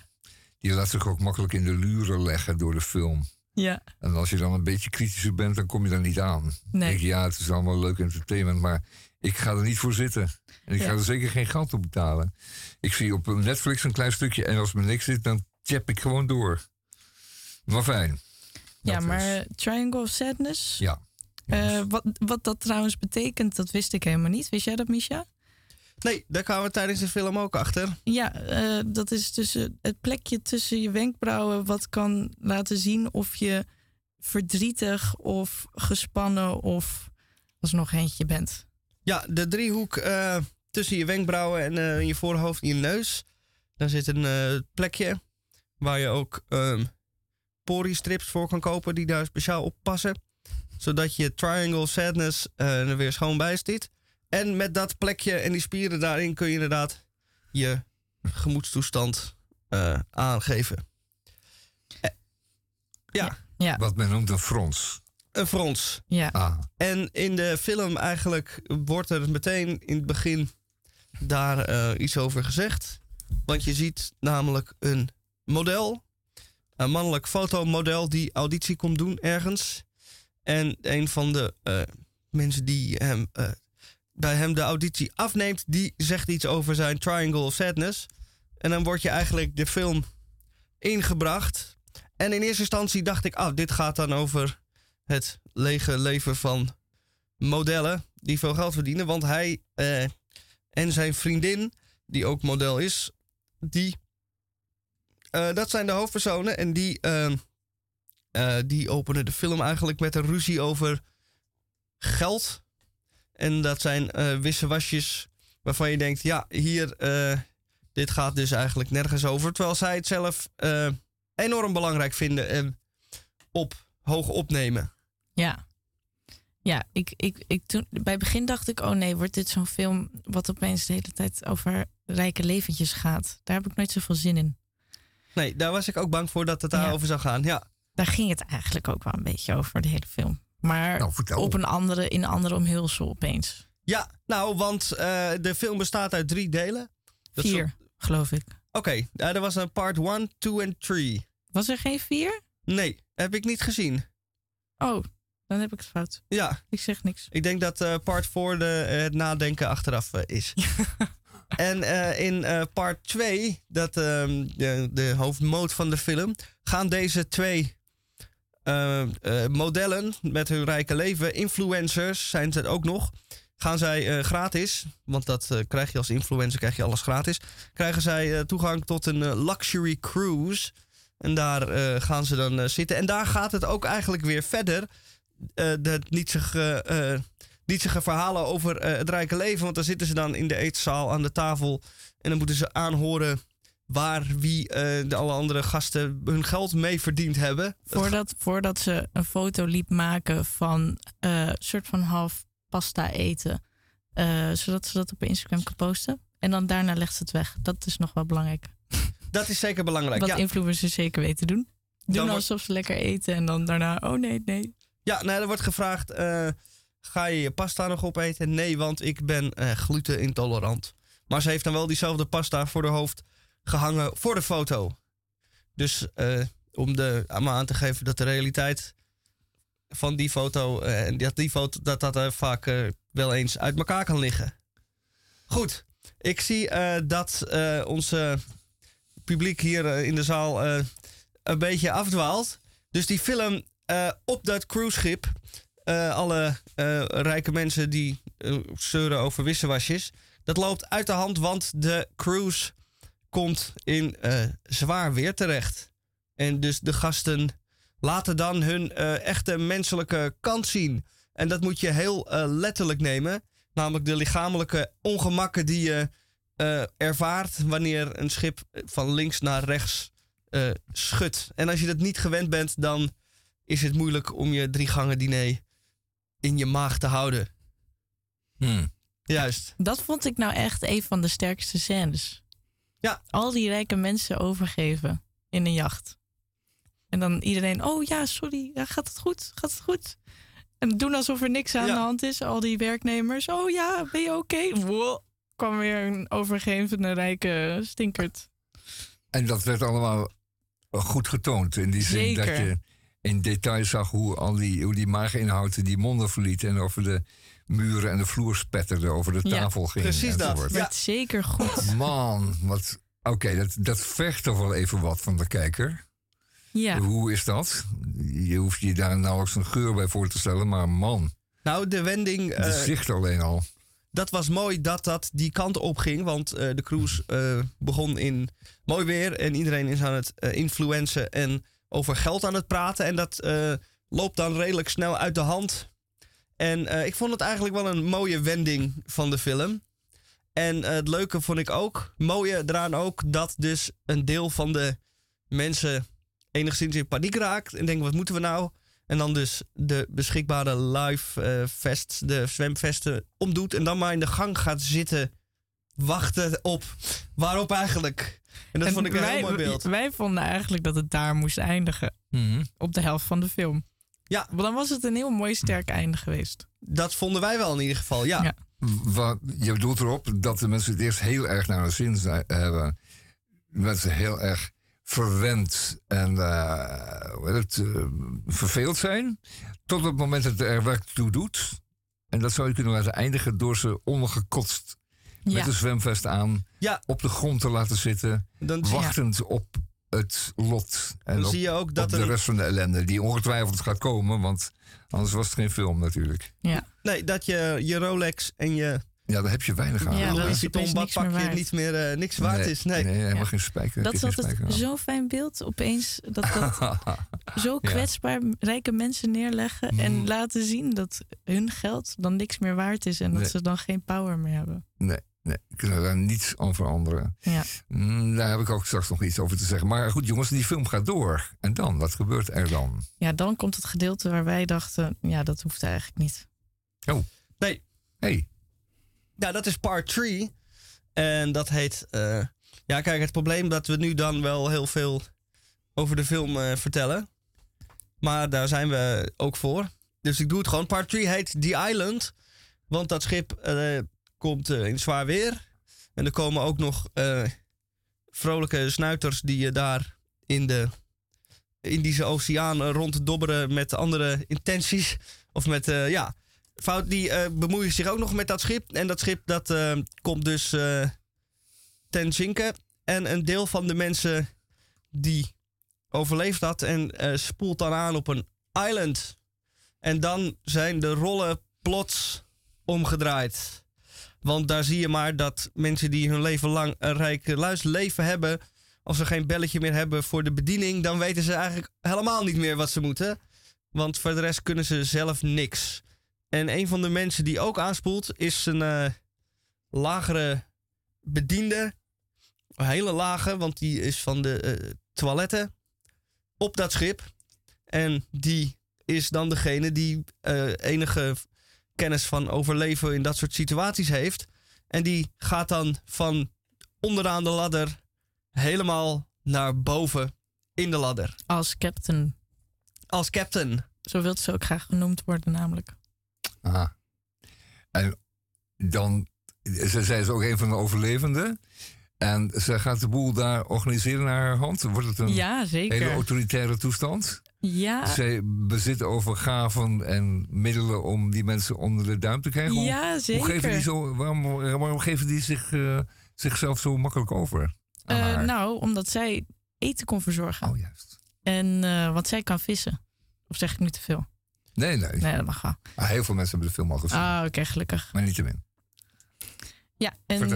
Die laat zich ook makkelijk in de luren leggen door de film. Ja. En als je dan een beetje kritischer bent, dan kom je daar niet aan. Nee. denk je, ja, het is allemaal leuk entertainment, maar ik ga er niet voor zitten. En ik Ja. ga er zeker geen geld op betalen. Ik zie op Netflix een klein stukje en als me niks zit, dan tap ik gewoon door. Maar fijn. Ja, maar is- eh, Triangle of Sadness. Ja. Eh, wat, wat dat trouwens betekent, dat wist ik helemaal niet. Wist jij dat, Misha? Nee, daar kwamen we tijdens de film ook achter. Ja, eh, dat is tussen het plekje tussen je wenkbrauwen wat kan laten zien of je verdrietig of gespannen of als nog eentje bent. Ja, de driehoek eh, tussen je wenkbrauwen en eh, je voorhoofd en je neus. Daar zit een eh, plekje waar je ook ehm poristrips voor kan kopen die daar speciaal op passen. Zodat je triangle sadness eh, er weer schoon bij zit. En met dat plekje en die spieren daarin kun je inderdaad je gemoedstoestand eh, aangeven. Eh, ja, Ja, Wat men noemt een frons. een frons. ja. Ah, En in de film eigenlijk wordt er meteen in het begin daar eh, iets over gezegd. Want je ziet namelijk een model, een mannelijk fotomodel die auditie komt doen ergens. En een van de eh, mensen die hem, eh, bij hem de auditie afneemt, die zegt iets over zijn Triangle of Sadness. En dan word je eigenlijk de film ingebracht. En in eerste instantie dacht ik, ah, dit gaat dan over het lege leven van modellen die veel geld verdienen. Want hij eh, en zijn vriendin, die ook model is, die, eh, dat zijn de hoofdpersonen. En die, eh, eh, die openen de film eigenlijk met een ruzie over geld. En dat zijn eh wissewasjes waarvan je denkt, ja, hier, eh, dit gaat dus eigenlijk nergens over. Terwijl zij het zelf eh, enorm belangrijk vinden en op hoog opnemen. Ja. Ja, ik, ik, ik toen, bij het begin dacht ik, oh nee, wordt dit zo'n film wat opeens de hele tijd over rijke leventjes gaat. Daar heb ik nooit zoveel zin in. Nee, daar was ik ook bang voor dat het Ja. daarover zou gaan. Ja, Daar ging het eigenlijk ook wel een beetje over, de hele film. Maar Nou, vertel. op een andere, in een andere omhulsel opeens. ja nou, want eh, de film bestaat uit drie delen. Dat Vier, geloof ik. Oké, ja, er was een part 1, 2 en 3. Was er geen vier? Nee, heb ik niet gezien. Oh, dan heb ik het fout. Ja, Ik zeg niks. ik denk dat eh, part 4 de, eh, het nadenken achteraf eh, is. en eh, in eh, part 2, dat, ehm, de, de hoofdmoot van de film, gaan deze twee eh, eh, modellen met hun rijke leven, influencers zijn ze ook nog, gaan zij eh, gratis, want dat krijg je als influencer, krijg je alles gratis, krijgen zij toegang tot een luxury cruise. En daar gaan ze dan zitten. En daar gaat het ook eigenlijk weer verder. de nietzige, eh nietzige verhalen over het rijke leven. Want dan zitten ze dan in de eetzaal aan de tafel. En dan moeten ze aanhoren waar wie eh, de alle andere gasten hun geld mee verdiend hebben. Voordat, voordat ze een foto liep maken van eh, een soort van half pasta eten. eh, zodat ze dat op Instagram kan posten. En dan daarna legt ze het weg. Dat is nog wel belangrijk. Dat is zeker belangrijk. Wat Ja, influencers zeker weten doen. Doen wordt- alsof ze lekker eten en dan daarna, oh nee, nee. ja nou, er wordt gevraagd: ga je je pasta nog opeten? Nee, want ik ben eh glutenintolerant. Maar ze heeft dan wel diezelfde pasta voor de hoofd gehangen voor de foto. Dus eh, om de, aan te geven dat de realiteit van die foto eh, en dat die foto dat dat vaak eh, wel eens uit elkaar kan liggen. Goed, ik zie dat onze publiek hier in de zaal een beetje afdwaalt. Dus die film op dat cruiseschip, alle rijke mensen die zeuren over wisselwasjes, dat loopt uit de hand, want de cruise komt in eh, zwaar weer terecht. En dus de gasten laten dan hun eh, echte menselijke kant zien. En dat moet je heel eh, letterlijk nemen. Namelijk de lichamelijke ongemakken die je eh, ervaart wanneer een schip van links naar rechts eh, schudt. En als je dat niet gewend bent, dan is het moeilijk om je drie gangen diner in je maag te houden. hmm. Juist. Dat vond ik nou echt een van de sterkste scènes. Ja. Al die rijke mensen overgeven in een jacht. En dan iedereen, oh ja, sorry, ja, gaat het goed? Gaat het goed? En doen alsof er niks aan Ja. de hand is. Al die werknemers, oh ja, ben je oké? Wow, kwam weer een overgevende rijke stinkert. En dat werd allemaal goed getoond. In die zin dat je in detail zag hoe, al die, hoe die maaginhoud die monden verliet. En over de muren en de vloer spetterde. Over de Ja, tafel ging. precies dat. Ja. Zeker goed. Man, wat. Oké, dat, dat vergt toch wel even wat van de kijker. Ja, Hoe is dat? Je hoeft je daar nauwelijks een geur bij voor te stellen, maar man, Nou, de wending. het eh, zicht alleen al. dat was mooi dat dat die kant op ging. Want eh, de cruise eh, begon in mooi weer. En iedereen is aan het eh, influencen en over geld aan het praten. En dat eh, loopt dan redelijk snel uit de hand. En eh, ik vond het eigenlijk wel een mooie wending van de film. En eh, het leuke vond ik ook, mooie eraan ook, dat dus een deel van de mensen enigszins in paniek raakt. En denken, wat moeten we nou? En dan dus de beschikbare live eh vests, de zwemvesten omdoet. En dan maar in de gang gaat zitten wachten op. Waarop eigenlijk? En dat En vond ik een wij, heel mooi beeld. Wij vonden eigenlijk dat het daar moest eindigen. Mhm. Op de helft van de film. Ja. Want dan was het een heel mooi sterk einde geweest. Dat vonden wij wel in ieder geval, ja. Ja. Wat, je bedoelt erop dat de mensen het eerst heel erg naar hun zin zijn- hebben. Mensen heel erg verwend en eh, hoe heet het, eh, verveeld zijn. Tot het moment dat het er werk toe doet. En dat zou je kunnen laten eindigen door ze ondergekotst Ja. met een zwemvest aan Ja. op de grond te laten zitten. Dan, Wachtend op het lot. En dan op, zie je ook dat op de er rest van de ellende. Die ongetwijfeld gaat komen. Want anders was het geen film natuurlijk. Ja. Nee, dat je je Rolex en je Ja, daar heb je weinig aan. Ja, Louis is Vuitton badpakje niet meer eh, niks waard is. Nee. Nee, helemaal Ja. geen spijker. Dat is altijd zo'n fijn beeld. Opeens dat, dat zo Ja. kwetsbaar rijke mensen neerleggen. En Mm. laten zien dat hun geld dan niks meer waard is. En dat Nee. ze dan geen power meer hebben. Nee, nee, ik kan daar niets aan veranderen. Ja. Mm, Daar heb ik ook straks nog iets over te zeggen. Maar goed, jongens, die film gaat door. En dan? Wat gebeurt er dan? ja, dan komt het gedeelte waar wij dachten... Ja, dat hoeft eigenlijk niet. nee. Hey, Ja, dat is part 3. En dat heet. eh, ja, kijk, het probleem dat we nu dan wel heel veel over de film eh, vertellen. Maar daar zijn we ook voor. Dus ik doe het gewoon. Part 3 heet The Island. Want dat schip eh, komt eh, in zwaar weer. En er komen ook nog eh, vrolijke snuiters die je daar in de Indische Oceaan eh, ronddobberen met andere intenties. Of met, eh, ja, fout, die eh, bemoeien zich ook nog met dat schip. En dat schip dat eh, komt dus eh, ten zinken. En een deel van de mensen die overleeft dat en eh, spoelt dan aan op een island. En dan zijn de rollen plots omgedraaid. Want daar zie je maar dat mensen die hun leven lang een rijk luisterleven hebben... als ze geen belletje meer hebben voor de bediening... dan weten ze eigenlijk helemaal niet meer wat ze moeten. Want voor de rest kunnen ze zelf niks. En een van de mensen die ook aanspoelt is een eh, lagere bediende. Hele lage, want die is van de eh, toiletten op dat schip. En die is dan degene die eh, enige kennis van overleven in dat soort situaties heeft. En die gaat dan van onderaan de ladder helemaal naar boven in de ladder. Als captain. Als captain. Zo wil ze ook graag genoemd worden namelijk. aha. En dan, ze, zij is ook een van de overlevenden. En zij gaat de boel daar organiseren naar haar hand. Wordt het een Ja, hele zeker. autoritaire toestand? Ja, Zij bezit overgaven en middelen om die mensen onder de duim te krijgen. Hoe- ja, Hoe geven die zeker. zo, waarom, waarom geven die zich, eh, zichzelf zo makkelijk over? Eh, nou, omdat zij eten kon verzorgen. Oh, juist. En eh, want zij kan vissen. Of zeg ik nu te veel? Nee, nee. Nee, dat mag wel. Ah, heel veel mensen hebben de film al gezien. Ah, oké, gelukkig. Maar niet te min. Ja, en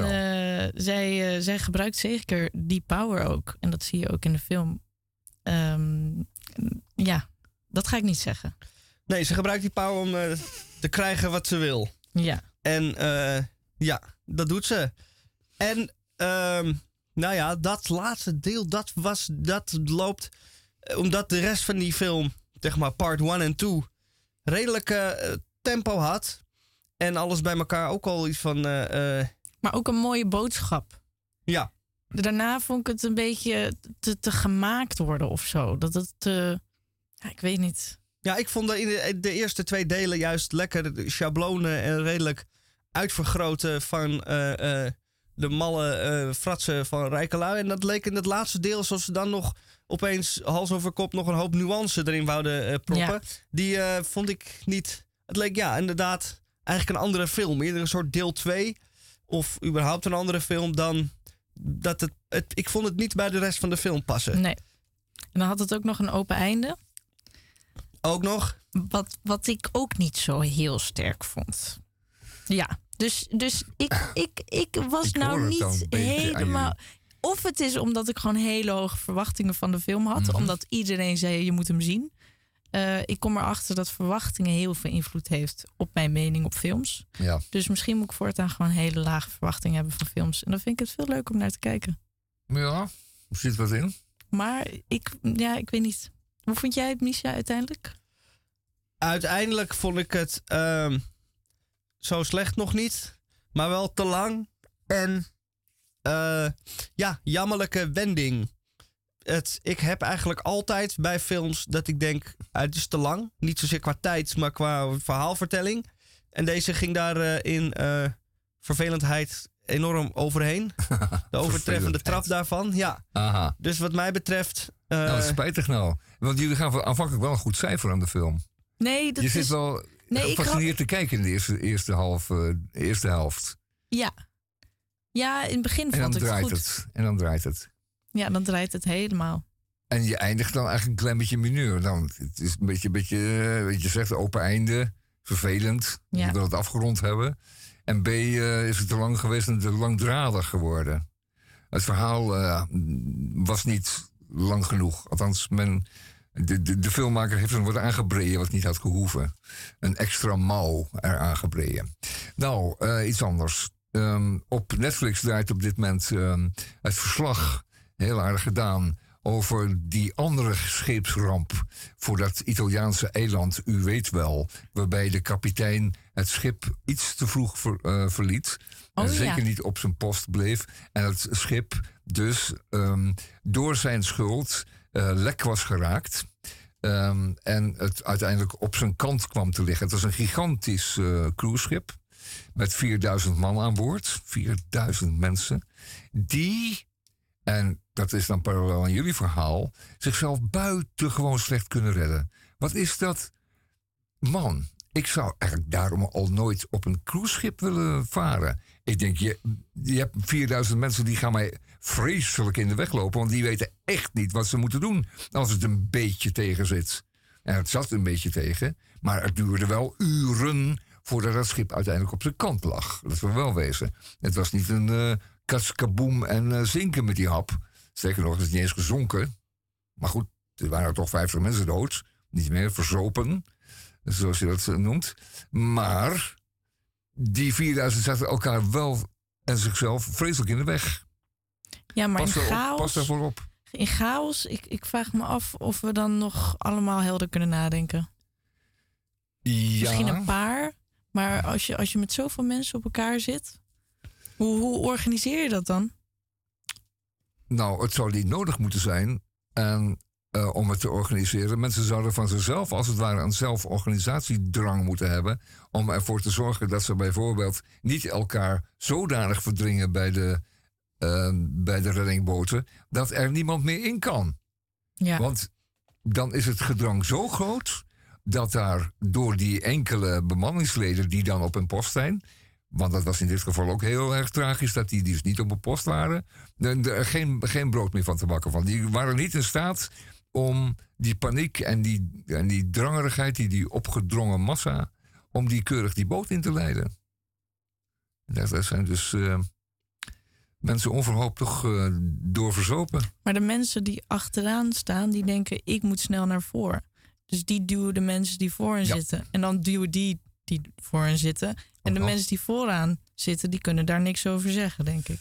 zij, zij gebruikt zeker die power ook. En dat zie je ook in de film. Ehm, ja, dat ga ik niet zeggen. Nee, ze gebruikt die power om eh, te krijgen wat ze wil. Ja, En eh, ja, dat doet ze. En ehm, nou ja, dat laatste deel, dat, was, dat loopt... eh, Omdat de rest van die film, zeg maar part 1 en 2, redelijk tempo had. En alles bij elkaar ook al iets van... maar ook een mooie boodschap. ja, Daarna vond ik het een beetje te, te gemaakt worden of zo. Dat het te... Ja, ik weet niet. Ja, ik vond de, in de, de eerste twee delen juist lekker de schablonen en redelijk uitvergroten van eh, eh, de malle eh, fratsen van Rijkelui. En dat leek in het laatste deel alsof ze dan nog opeens hals over kop nog een hoop nuance erin wouden proppen. Ja. Die vond ik niet... Het leek ja, inderdaad eigenlijk een andere film. Eerder een soort deel 2 of überhaupt een andere film dan dat het, het... Ik vond het niet bij de rest van de film passen. Nee. En dan had het ook nog een open einde. Ook nog... Wat, wat ik ook niet zo heel sterk vond. Ja, Dus, dus ik, ik, ik was Ik nou niet helemaal. Of het is omdat ik gewoon hele hoge verwachtingen van de film had. Mhm. Omdat iedereen zei: je moet hem zien. Eh, ik kom erachter dat verwachtingen heel veel invloed heeft op mijn mening op films. Ja. Dus misschien moet ik voortaan gewoon hele lage verwachtingen hebben van films. En dan vind ik het veel leuker om naar te kijken. Ja, er zit wat in. Maar ik, ja, ik weet niet. Hoe vond jij het, Misha, uiteindelijk? Uiteindelijk vond ik het ehm, zo slecht nog niet, maar wel te lang. En eh, ja, jammerlijke wending. Het, ik heb eigenlijk altijd bij films dat ik denk, ah, het is te lang. Niet zozeer qua tijd, maar qua verhaalvertelling. En deze ging daar eh, in eh, vervelendheid enorm overheen. De overtreffende trap daarvan, ja. Aha. Dus wat mij betreft... eh, nou, dat is spijtig nou. Want jullie gaan aanvankelijk wel een goed cijfer aan de film. Nee, dat je zit is... wel Nee, te kijken in de eerste, eerste, half, eerste helft. Ja. Ja, in het begin En vond ik het draait goed. het. En dan draait het. Ja, dan draait het helemaal. En je eindigt dan eigenlijk een klein beetje mineur. Dan, het is een beetje, beetje eh, wat je zegt, open einde. Vervelend. Ja. Je wil het afgerond hebben. En B eh, is het te lang geweest en te langdradig geworden. Het verhaal eh, was niet lang genoeg. Althans, men, de, de, de filmmaker heeft er wat aangebreden wat niet had gehoeven. Een extra mouw eraan gebreden. Nou, iets anders. Ehm, op Netflix draait op dit moment ehm, het verslag, heel aardig gedaan, over die andere scheepsramp voor dat Italiaanse eiland, u weet wel, waarbij de kapitein het schip iets te vroeg ver- eh, verliet. Oh, en ja. zeker niet op zijn post bleef. En het schip dus ehm, door zijn schuld eh, lek was geraakt. Ehm, en het uiteindelijk op zijn kant kwam te liggen. Het was een gigantisch eh cruiseschip met 4000 man aan boord. 4000 mensen. Die, en dat is dan parallel aan jullie verhaal, zichzelf buitengewoon slecht kunnen redden. Wat is dat? Man, ik zou eigenlijk daarom al nooit op een cruiseschip willen varen. Ik denk, je, je hebt 4000 mensen die gaan mij vreselijk in de weg lopen. Want die weten echt niet wat ze moeten doen als het een beetje tegen zit. En het zat een beetje tegen. Maar het duurde wel uren voordat het schip uiteindelijk op zijn kant lag. Dat we wel wezen. Het was niet een katskaboom en eh, zinken met die hap. Sterker nog, het is niet eens gezonken. Maar goed, er waren toch 50 mensen dood. Niet meer verzopen, zoals je dat eh, noemt. Maar die 4000 zaten elkaar wel en zichzelf vreselijk in de weg. Ja, maar pas, in chaos, pas daarvoor op. in chaos ik, ik vraag me af of we dan nog allemaal helder kunnen nadenken. Ja, Misschien een paar, maar als je, als je met zoveel mensen op elkaar zit, hoe, hoe organiseer je dat dan? Nou, het zou niet nodig moeten zijn en, eh, om het te organiseren. Mensen zouden van zichzelf, als het ware, een zelforganisatiedrang moeten hebben. Om ervoor te zorgen dat ze bijvoorbeeld niet elkaar zodanig verdringen bij de, eh, bij de reddingboten. dat er niemand meer in kan. Ja. Want dan is het gedrang zo groot dat daar door die enkele bemanningsleden die dan op een post zijn. Want dat was in dit geval ook heel erg tragisch dat die dus niet op een post waren. Er er geen, geen brood meer van te bakken. Van. Die waren niet in staat om die paniek en die, en die drangerigheid, die, die opgedrongen massa, om die keurig die boot in te leiden. Daar daar zijn dus eh, mensen onverhoopt toch eh, door verzopen. Maar de mensen die achteraan staan, die denken ik moet snel naar voren. Dus die duwen de mensen die voor hen Ja. zitten. En dan duwen die die voor hen zitten. En de Oh. mensen die vooraan zitten, die kunnen daar niks over zeggen, denk ik.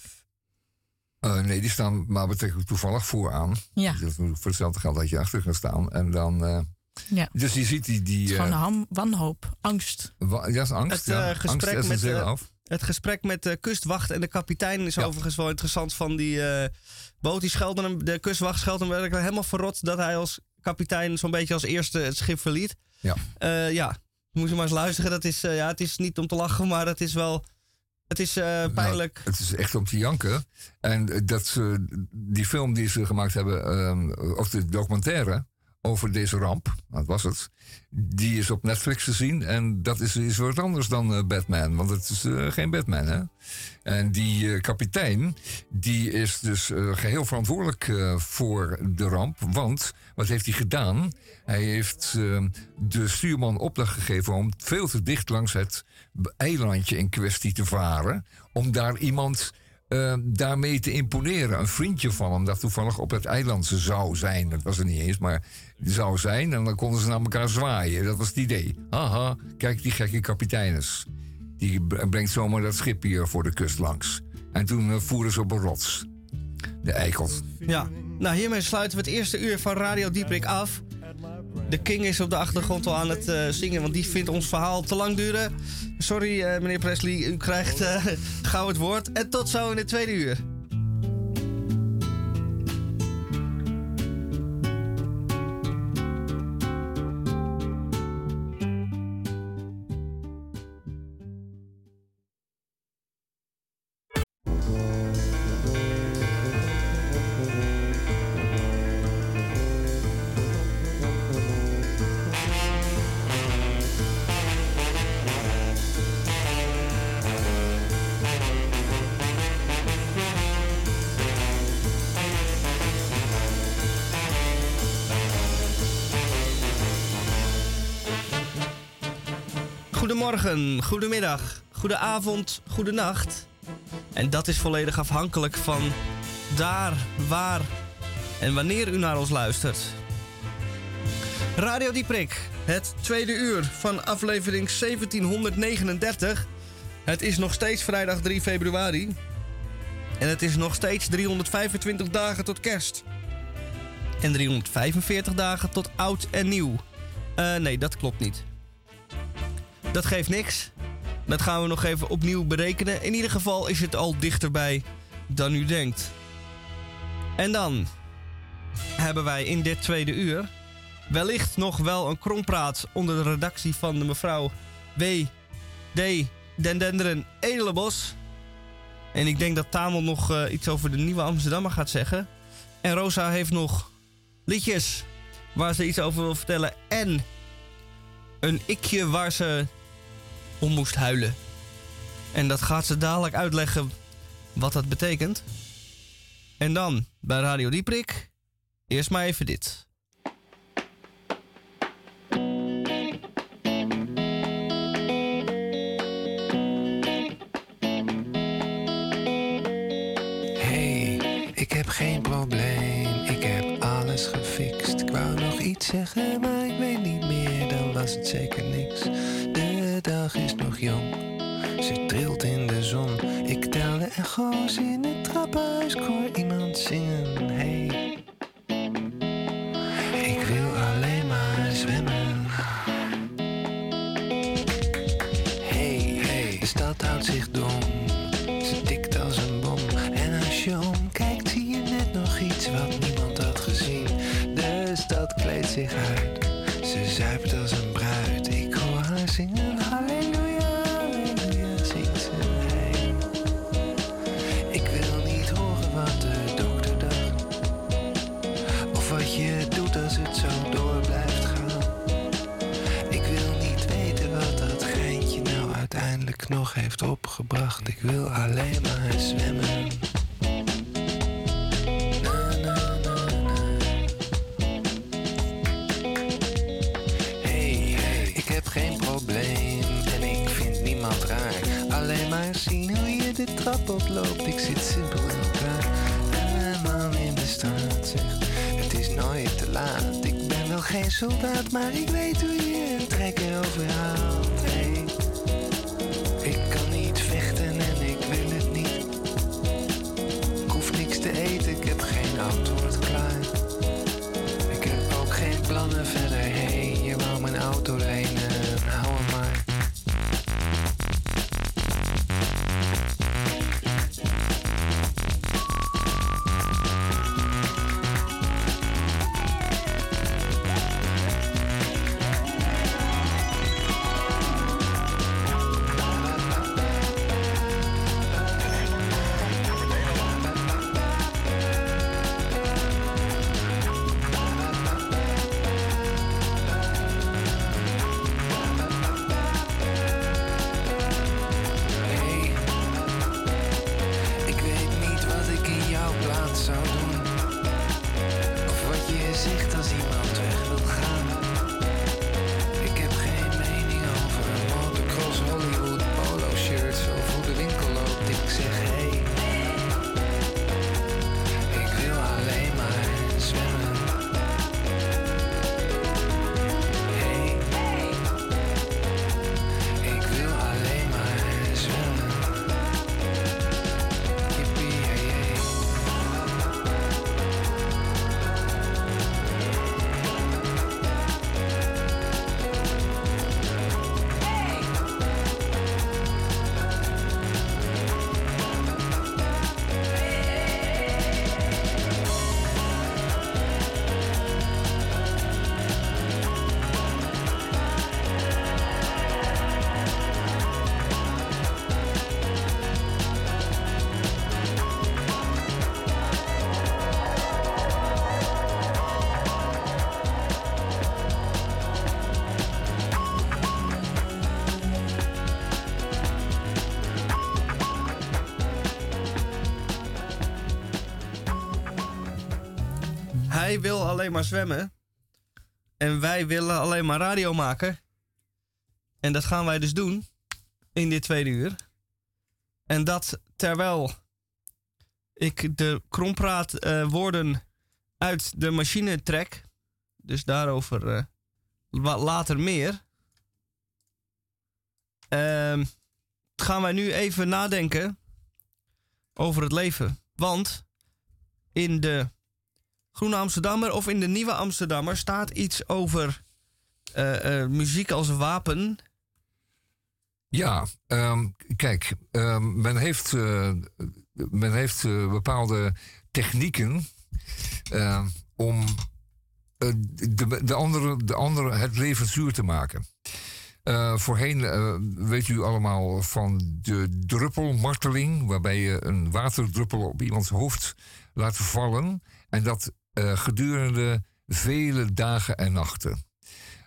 Eh, nee, die staan maar betrekkelijk toevallig vooraan. Ja. Dus voor hetzelfde geld dat je achter gaat staan. En dan, eh, Ja. Dus je ziet die... die Het is gewoon eh, ham- wanhoop, angst. wa- ja, is angst. Het, ja. gesprek angst met, af. Het gesprek met de kustwacht en de kapitein is Ja. overigens wel interessant van die eh, boot. Die schelden hem, de kustwacht scheldt hem werkelijk helemaal verrot dat hij als kapitein zo'n beetje als eerste het schip verliet. Ja. Eh, ja, moet je maar eens luisteren. Dat is, eh, ja, het is niet om te lachen, maar het is wel, het is eh, pijnlijk. Nou, het is echt om te janken. En eh, dat ze, die film die ze gemaakt hebben, ehm, of de documentaire over deze ramp. Dat was het. Die is op Netflix te zien. En dat is, is wat anders dan eh, Batman. Want het is eh, geen Batman, hè? En die eh, kapitein, die is dus eh, geheel verantwoordelijk voor de ramp. Want, wat heeft hij gedaan? Hij heeft de stuurman opdracht gegeven om veel te dicht langs het eilandje in kwestie te varen. Om daar iemand daarmee te imponeren. Een vriendje van hem dat toevallig op het eiland zou zijn. Dat was er niet eens, maar zou zijn. En dan konden ze naar elkaar zwaaien. Dat was het idee. Haha, kijk die gekke kapiteines. Die brengt zomaar dat schip hier voor de kust langs. En toen eh, voeren ze op een rots. De eikels. Ja, nou hiermee sluiten we het eerste uur van Radio Dieprik af. De King is op de achtergrond al aan het eh, zingen, want die vindt ons verhaal te lang duren. Sorry eh, meneer Presley, u krijgt gauw het woord. En tot zo in het tweede uur. Goedemorgen, goedemiddag, goedenavond, goedenacht. En dat is volledig afhankelijk van daar, waar en wanneer u naar ons luistert. Radio Dieprik, het tweede uur van aflevering 1739. Het is nog steeds vrijdag 3 februari. En het is nog steeds 325 dagen tot kerst. En 345 dagen tot oud en nieuw. Eh, nee, dat klopt niet. Dat geeft niks. Dat gaan we nog even opnieuw berekenen. In ieder geval is het al dichterbij dan u denkt. En dan hebben wij in dit tweede uur wellicht nog wel een krompraat onder de redactie van de mevrouw W. D. Den Denderen Edelenbos. En ik denk dat Tamel nog eh, iets over de nieuwe Amsterdammer gaat zeggen. En Rosa heeft nog liedjes waar ze iets over wil vertellen. En een ikje waar ze om moest huilen. En dat gaat ze dadelijk uitleggen wat dat betekent. En dan bij Radio Dieprik. Eerst maar even dit. Hey, ik heb geen probleem, ik heb alles gefixt. Ik wou nog iets zeggen, maar ik weet niet meer, dan was het zeker niks. Dag is nog jong, ze trilt in de zon. Ik tel de echo's in het trappenhuis, ik hoor iemand zingen. Hey, ik wil alleen maar zwemmen. Hey, hey, de stad houdt zich dom. Ze tikt als een bom. En als je omkijkt, zie je net nog iets wat niemand had gezien. De stad kleedt zich uit. Ze zuipt als een bruid. Ik hoor haar zingen. Nog heeft opgebracht. Ik wil alleen maar zwemmen. Hey, hey, ik heb geen probleem en ik vind niemand raar. Alleen maar zien hoe je de trap oploopt. Ik zit simpel. En een man in de straat zegt: Het is nooit te laat. Ik ben wel geen soldaat, maar ik weet hoe je een trekker overhaalt. Ik heb ook geen plannen verder. Hij wil alleen maar zwemmen. En wij willen alleen maar radio maken. En dat gaan wij dus doen in dit tweede uur. En dat terwijl ik de krompraat eh, woorden uit de machine trek. Dus daarover eh, wa- later meer. Ehm, gaan wij nu even nadenken over het leven. Want in de Groene Amsterdammer of in de Nieuwe Amsterdammer staat iets over eh, eh, muziek als wapen. Ja, ehm, kijk, ehm, men heeft, eh, men heeft bepaalde technieken eh, om de, de, andere, de andere het leven zuur te maken. Voorheen weet u allemaal van de druppelmarteling, waarbij je een waterdruppel op iemands hoofd laat vallen. En dat eh, gedurende vele dagen en nachten.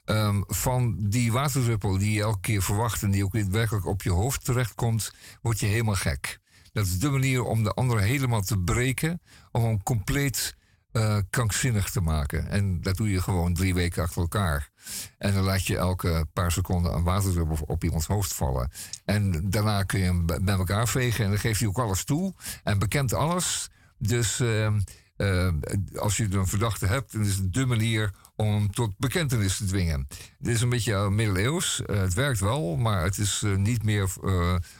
Ehm, van die waterdruppel die je elke keer verwacht en die ook werkelijk op je hoofd terechtkomt, word je helemaal gek. Dat is de manier om de ander helemaal te breken, om hem compleet eh, krankzinnig te maken. En dat doe je gewoon drie weken achter elkaar. En dan laat je elke paar seconden een waterdruppel op iemands hoofd vallen. En daarna kun je hem bij bij elkaar vegen en dan geeft hij ook alles toe en bekent alles. Dus ehm, eh, als je een verdachte hebt, dan is het de manier om tot bekentenis te dwingen. Dit is een beetje middeleeuws. Eh, het werkt wel, maar het is eh, niet meer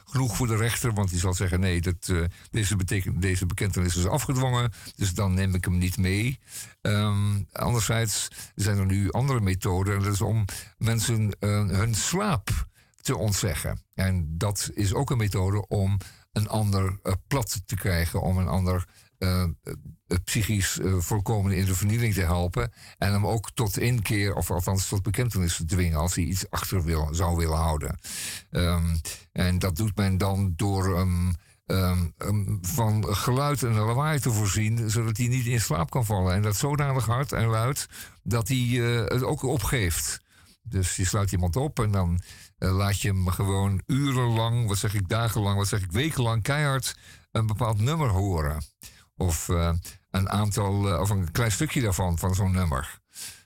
genoeg voor de rechter. Want die zal zeggen: nee, dat, deze, deze bekentenis is afgedwongen. Dus dan neem ik hem niet mee. Ehm, anderzijds zijn er nu andere methoden. En dat is om mensen hun slaap te ontzeggen. En dat is ook een methode om een ander plat te krijgen. Om een ander eh, eh, psychisch eh, volkomen in de vernieling te helpen. En hem ook tot inkeer, of althans tot bekentenis te dwingen als hij iets achter wil, zou willen houden. Ehm, en dat doet men dan door ehm, hem van geluid en lawaai te voorzien, zodat hij niet in slaap kan vallen. En dat zodanig hard en luid dat hij eh, het ook opgeeft. Dus je sluit iemand op en dan laat je hem gewoon urenlang, wat zeg ik dagenlang, wat zeg ik wekenlang keihard een bepaald nummer horen. Of eh, een aantal, eh, of een klein stukje daarvan, van zo'n nummer.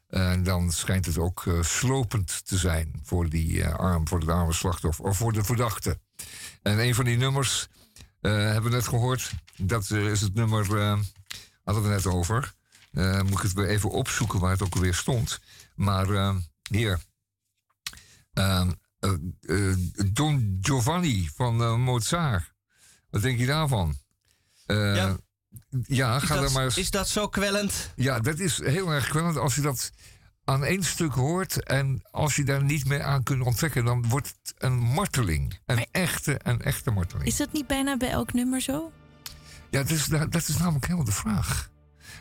En dan schijnt het ook eh, slopend te zijn voor, die, eh, arm, voor het arme slachtoffer of voor de verdachte. En een van die nummers eh, hebben we net gehoord. Dat eh, is het nummer, eh, hadden we net over. Eh, moet ik het weer even opzoeken waar het ook alweer stond. Maar eh, hier. Ehm, eh, eh, Don Giovanni van eh, Mozart. Wat denk je daarvan? Eh, Ja. Ja, Is ga dat, er maar eens. is dat zo kwellend? Ja, dat is heel erg kwellend als je dat aan één stuk hoort. En als je daar niet meer aan kunt onttrekken, dan wordt het een marteling. Een echte, een echte marteling. Is dat niet bijna bij elk nummer zo? Ja, dat is, dat is namelijk helemaal de vraag.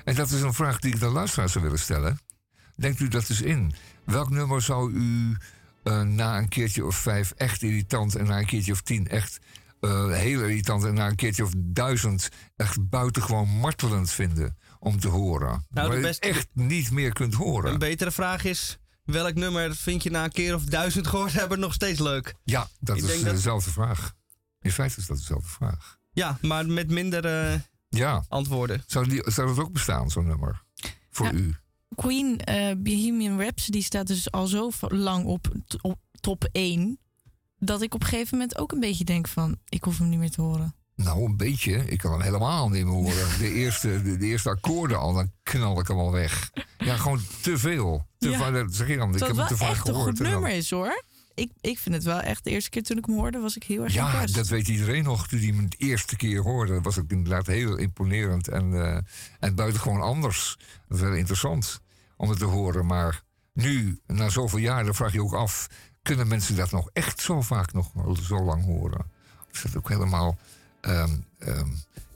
En dat is een vraag die ik de luisteraar zou willen stellen. Denkt u dat eens in. Welk nummer zou u eh, na een keertje of vijf echt irritant... en na een keertje of tien echt eh, heel irritant... en na een keertje of duizend echt buitengewoon martelend vinden om te horen? Nou, de Waar je beste- echt niet meer kunt horen. Een betere vraag is: welk nummer vind je na een keer of duizend gehoord hebben nog steeds leuk? Ja, dat Ik is denk dat- dezelfde vraag. In feite is dat dezelfde vraag. Ja, maar met minder eh, Ja. antwoorden. Zou, die, zou dat ook bestaan, zo'n nummer? Voor Ja. u? Queen eh Bohemian Rhapsody staat dus al zo lang op, op top 1... dat ik op een gegeven moment ook een beetje denk van... ik hoef hem niet meer te horen. Nou, een beetje. Ik kan hem helemaal niet meer horen. De eerste, de, de eerste akkoorden al, dan knal ik hem al weg. Ja, gewoon te veel. Te Ja. vaak, dat zeg je dan. Ik heb hem het te vaak een gehoord. goed en dan- nummer is hoor. Ik, ik vind het wel echt, de eerste keer toen ik hem hoorde, was ik heel erg Ja, dat weet iedereen nog. Toen hij hem de eerste keer hoorde, was het inderdaad heel imponerend. En, eh en buitengewoon anders. Dat is wel interessant om het te horen. Maar nu, na zoveel jaar, dan vraag je ook af... kunnen mensen dat nog echt zo vaak nog zo lang horen? Of is dat ook helemaal ehm, ehm,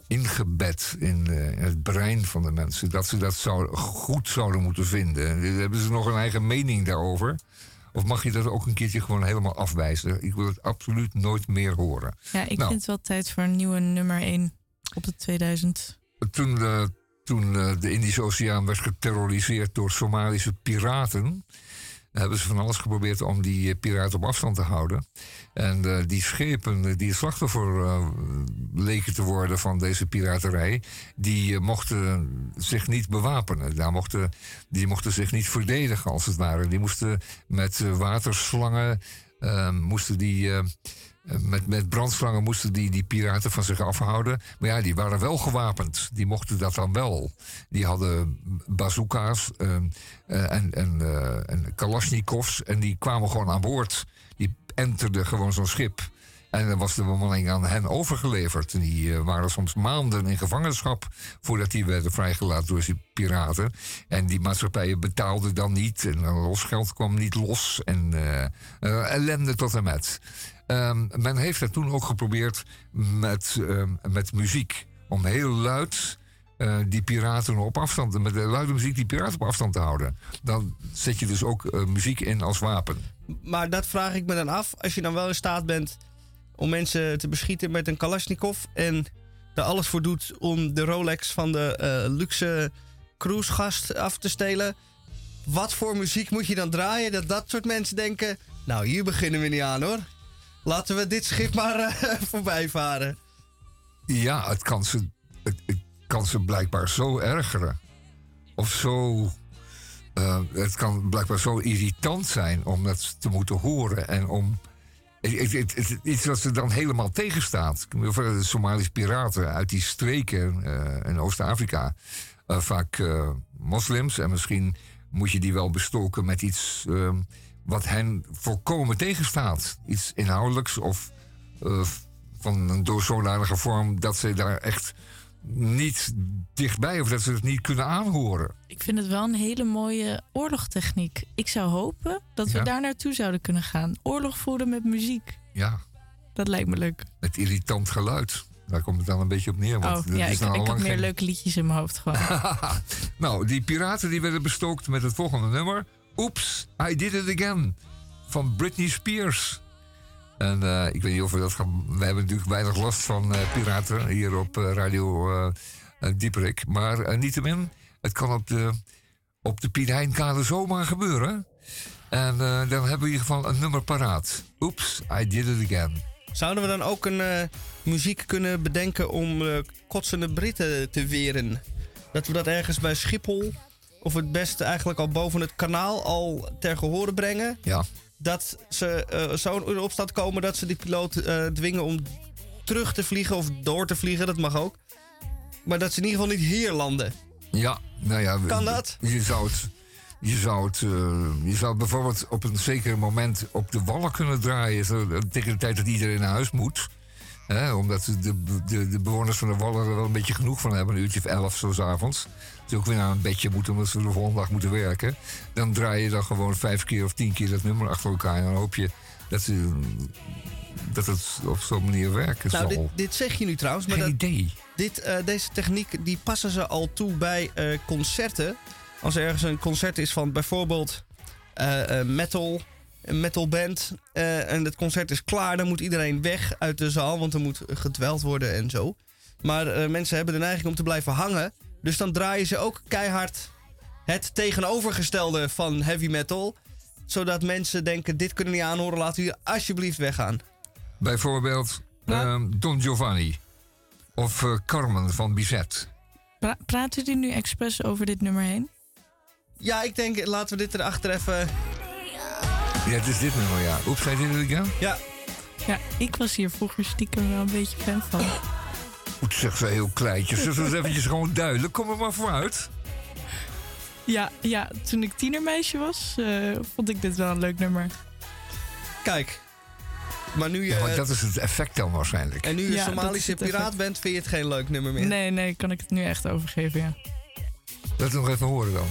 ingebed in, eh, in het brein van de mensen... dat ze dat zou, goed zouden moeten vinden? Hebben ze nog een eigen mening daarover? Of mag je dat ook een keertje gewoon helemaal afwijzen? Ik wil het absoluut nooit meer horen. Ja, ik Nou. vind het wel tijd voor een nieuwe nummer 1 op de 2000. Toen, eh, toen eh, de Indische Oceaan werd geterroriseerd door Somalische piraten, hebben ze van alles geprobeerd om die eh, piraten op afstand te houden. En eh, die schepen eh, die het slachtoffer leken te worden van deze piraterij, die mochten zich niet bewapenen. Daar mochten, die mochten zich niet verdedigen, als het ware. Die moesten met waterslangen, moesten die. Met, met moesten die, die piraten van zich afhouden. Maar ja, die waren wel gewapend. Die mochten dat dan wel. Die hadden bazooka's eh, eh, en, en, eh, en kalasjnikovs. En die kwamen gewoon aan boord. Die enterden gewoon zo'n schip. En dan was de bemanning aan hen overgeleverd. En die eh, waren soms maanden in gevangenschap voordat die werden vrijgelaten door die piraten. En die maatschappijen betaalden dan niet. En losgeld kwam niet los. En ellende tot en met. Ehm, men heeft dat toen ook geprobeerd met, ehm, met muziek. Om heel luid eh, die piraten op afstand, met de luide muziek die piraten op afstand te houden. Dan zet je dus ook eh, muziek in als wapen. Maar dat vraag ik me dan af. Als je dan wel in staat bent om mensen te beschieten met een Kalashnikov. en er alles voor doet om de Rolex van de eh, luxe cruisegast af te stelen. Wat voor muziek moet je dan draaien dat dat soort mensen denken. Nou, hier beginnen we niet aan hoor. Laten we dit schip maar eh, voorbij varen. Ja, het kan, ze, het, kan ze blijkbaar zo ergeren. Of zo. eh, het kan blijkbaar zo irritant zijn om dat te moeten horen. En om. het- het- Iets wat ze dan helemaal tegenstaat. De Somalische piraten uit die streken eh, in Oost-Afrika. vaak moslims. En misschien moet je die wel bestoken met iets. ehm, wat hen volkomen tegenstaat. Iets inhoudelijks of eh, van een zodanige vorm dat ze daar echt niet dichtbij of dat ze het niet kunnen aanhoren. Ik vind het wel een hele mooie oorlogtechniek. Ik zou hopen dat we Ja. daar naartoe zouden kunnen gaan. Oorlog voeren met muziek. Ja, Dat lijkt me leuk. met irritant geluid. Daar komt het dan een beetje op neer. Want Oh ja, is ik, had lang meer geen- leuke liedjes in mijn hoofd gewoon. nou, die piraten die werden bestookt met het volgende nummer. Oeps, I did it again. Van Britney Spears. En eh, ik weet niet of we dat gaan... We hebben natuurlijk weinig last van eh, piraten hier op eh, Radio Dieperik. Maar niettemin, het kan op de, op de Piet Heinkade zomaar gebeuren. En dan hebben we in ieder geval een nummer paraat. Oeps, I did it again. Zouden we dan ook een muziek kunnen bedenken om kotsende Britten te weren? Dat we dat ergens bij Schiphol, of het beste eigenlijk al boven het kanaal, al ter gehore brengen. Ja. Dat ze eh, zo in opstand komen dat ze die piloot eh, dwingen om terug te vliegen of door te vliegen, dat mag ook. Maar dat ze in ieder geval niet hier landen. Ja, nou ja. Kan dat? Je zou het. Je zou, het, eh, je zou bijvoorbeeld op een zeker moment op de wallen kunnen draaien. tegen de tijd dat iedereen naar huis moet. Hè, omdat de, de, de bewoners van de wallen er wel een beetje genoeg van hebben. Een uurtje of elf zo 's avonds. Ze ook weer naar een bedje moeten omdat ze de volgende dag moeten werken. Dan draai je dan gewoon vijf keer of tien keer dat nummer achter elkaar. En dan hoop je dat, ze, dat het op zo'n manier werken Nou, dit, zal. dit zeg je nu trouwens. Maar Geen dat, idee. Dit, eh, deze techniek die passen ze al toe bij eh, concerten. Als er ergens een concert is van bijvoorbeeld eh, metal, een metalband. eh, en het concert is klaar, dan moet iedereen weg uit de zaal. Want er moet gedweld worden en zo. Maar eh, mensen hebben de neiging om te blijven hangen. Dus dan draaien ze ook keihard het tegenovergestelde van heavy metal. Zodat mensen denken, dit kunnen we niet aanhoren, laten we hier alsjeblieft weggaan. Bijvoorbeeld ehm, Don Giovanni. Of eh, Carmen van Bizet. Pra praten jullie nu expres over dit nummer heen? Ja, ik denk, laten we dit erachter even... Ja, het is dit nummer, ja. Oeps, zei dit again? Ja. Ja, ik was hier vroeger stiekem wel een beetje fan van. Goed, zeg ze heel kleintjes. Dus dat is eventjes gewoon duidelijk. Kom er maar vooruit. Ja, ja toen ik tienermeisje was, eh, vond ik dit wel een leuk nummer. Kijk. Maar nu je, Ja, maar dat is het effect dan waarschijnlijk. en nu je Ja, Somalische piraat effect. bent, vind je het geen leuk nummer meer. Nee, nee, kan ik het nu echt overgeven, ja. Laat het nog even horen dan.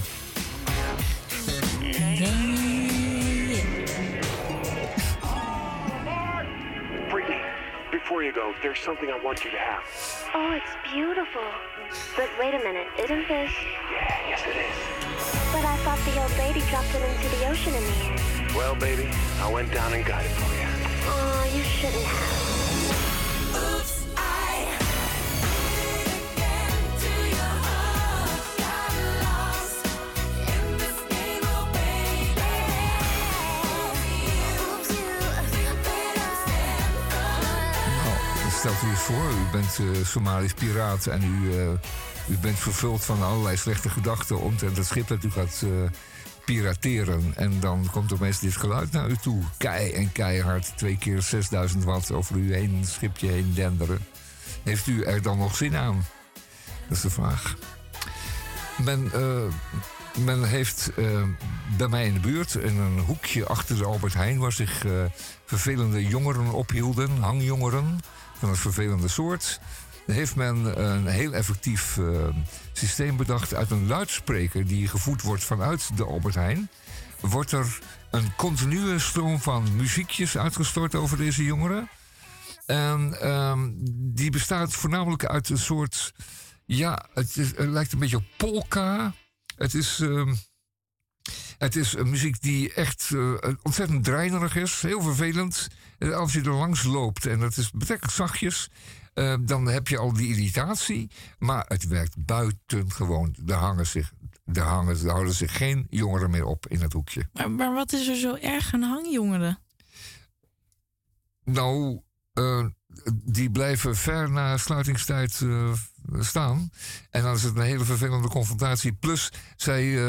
Before you go, there's something I want you to have. Oh, it's beautiful. But wait a minute, isn't this? Yeah, yes it is. But I thought the old lady dropped it into the ocean in the. Well, baby, I went down and got it for you. Oh, you shouldn't have. Voor. U bent eh Somalisch piraat en u, eh, u bent vervuld van allerlei slechte gedachten omtrent het schip dat u gaat eh, pirateren. En dan komt opeens dit geluid naar u toe. Kei en keihard, twee keer 6000 watt over u heen, een schipje heen denderen. Heeft u er dan nog zin aan? Dat is de vraag. Men, men heeft bij mij in de buurt, in een hoekje achter de Albert Heijn, waar zich vervelende jongeren ophielden, hangjongeren van een vervelende soort, heeft men een heel effectief eh, systeem bedacht uit een luidspreker die gevoed wordt vanuit de Albert Heijn. Wordt er een continue stroom van muziekjes uitgestort over deze jongeren. En ehm, die bestaat voornamelijk uit een soort. Ja, het, het lijkt een beetje op polka. Het is. ehm, het is een muziek die echt eh, ontzettend dreinerig is. Heel vervelend. Eh, Als je er langs loopt en het is betrekkelijk zachtjes. eh, dan heb je al die irritatie. Maar het werkt buitengewoon. Er hangen zich. Er, hangen, er houden zich geen jongeren meer op in het hoekje. Maar, maar wat is er zo erg aan hangjongeren? Nou, die blijven ver na sluitingstijd staan. En dan is het een hele vervelende confrontatie. Plus, zij,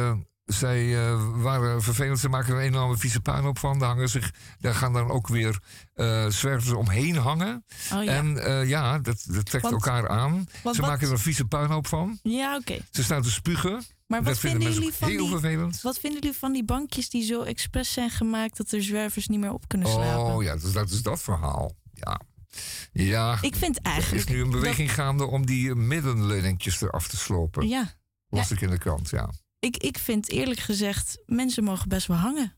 zij eh, waren vervelend. Ze maken er een enorme vieze puinhoop van. Daar, hangen zich, daar gaan dan ook weer eh zwervers omheen hangen. Oh ja. En eh, ja, dat, dat trekt Want- elkaar aan. want Ze wat- maken er een vieze puinhoop van. Ja, oké. Ze staan te spugen. Maar wat vinden jullie van heel die, vervelend. Wat vinden jullie van die bankjes die zo expres zijn gemaakt dat er zwervers niet meer op kunnen slapen? Oh ja, dus dat is dat verhaal. Ja. Ja. Ik vind Er eigenlijk. is nu een beweging gaande om die middenleuningjes eraf te slopen. Ja, Las ik in de krant, ja. Ik, ik vind eerlijk gezegd, mensen mogen best wel hangen.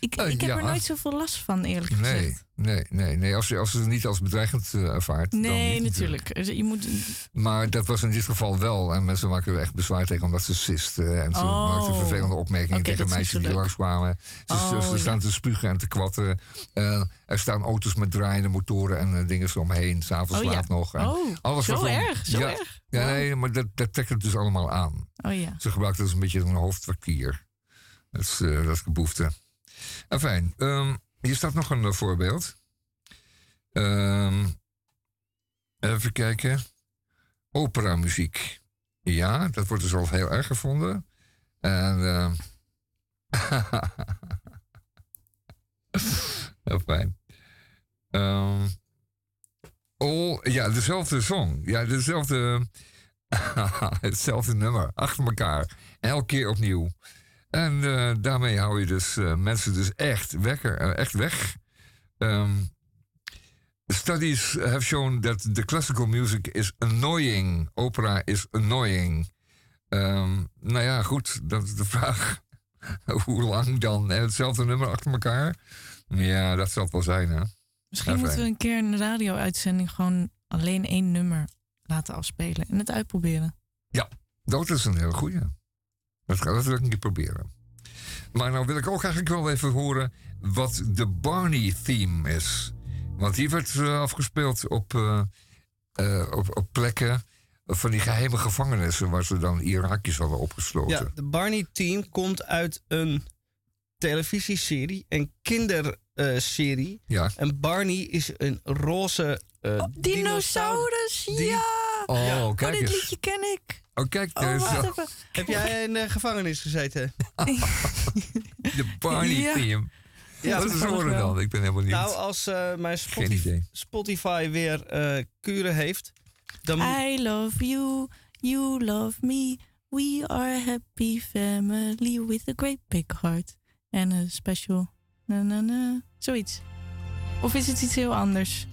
Ik, Eh, ik heb ja. er nooit zoveel last van, eerlijk Nee, gezegd. nee, nee, nee. Als je, als je het niet als bedreigend eh, ervaart. dan Nee, niet natuurlijk. Dus Je moet, Maar dat was in dit geval wel. En mensen maken er echt bezwaar tegen omdat ze sisten. En ze Oh. maakten vervelende opmerkingen tegen meisjes die langskwamen. Ze, Oh, ze ja. staan te spugen en te kwatten. Eh, er staan auto's met draaiende motoren en eh, dingen eromheen. S'avonds Oh, ja. laat nog. En Oh, alles zo erg, zo ja, erg. Ja, nee, maar dat, dat trekt het dus allemaal aan. oh ja. Ze gebruikten dus een beetje een hoofdkwartier. Dat is, eh, dat is de behoefte. Enfin, ehm, hier staat nog een eh, voorbeeld. Ehm, even kijken. Operamuziek. Ja, dat wordt dus al heel erg gevonden. En. ehm, heel fijn. Ehm, all, ja, dezelfde song. Ja, dezelfde. hetzelfde nummer, achter elkaar. Elke keer opnieuw. En eh, daarmee hou je dus eh, mensen dus echt, wekker, eh, echt weg. Ehm, studies have shown that the classical music is annoying. Opera is annoying. Ehm, nou ja, goed, dat is de vraag. Hoe lang dan? Hetzelfde nummer achter elkaar? Ja, dat zal het wel zijn, hè? Misschien moeten we een keer een radio-uitzending gewoon alleen één nummer laten afspelen en het uitproberen. Ja, dat is een hele goeie. Dat, ga- dat wil ik een keer proberen. Maar nou wil ik ook eigenlijk wel even horen wat de Barney-theme is. Want die werd eh, afgespeeld op, eh, eh, op, op plekken van die geheime gevangenissen... waar ze dan Irakiërs hadden opgesloten. Ja, de Barney Team komt uit een televisieserie, een kinderserie. Ja. En Barney is een roze eh, Dinosaurus, ja! Oh, kijk oh, dit eens. liedje ken ik. Oh, kijk, Oh, daar even. Heb jij in de gevangenis gezeten? de Barney-theme. Ja, Wat is horen dan? Ik ben helemaal niet... Nou, als eh, mijn Spotify. Spotify weer eh, kuren heeft, dan I love you, you love me. We are a happy family with a great big heart. And a special... Na, na, na. Zoiets. Of is het iets heel anders?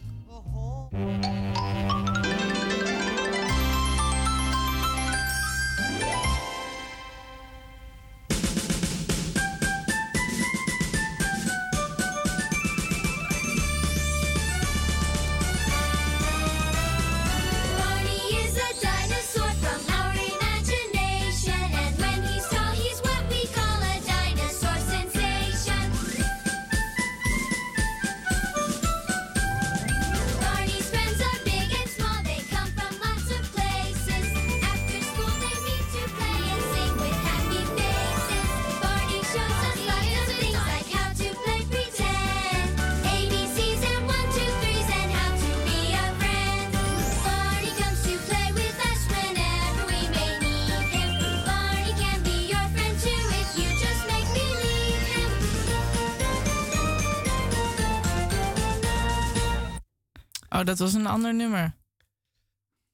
Dat was een ander nummer.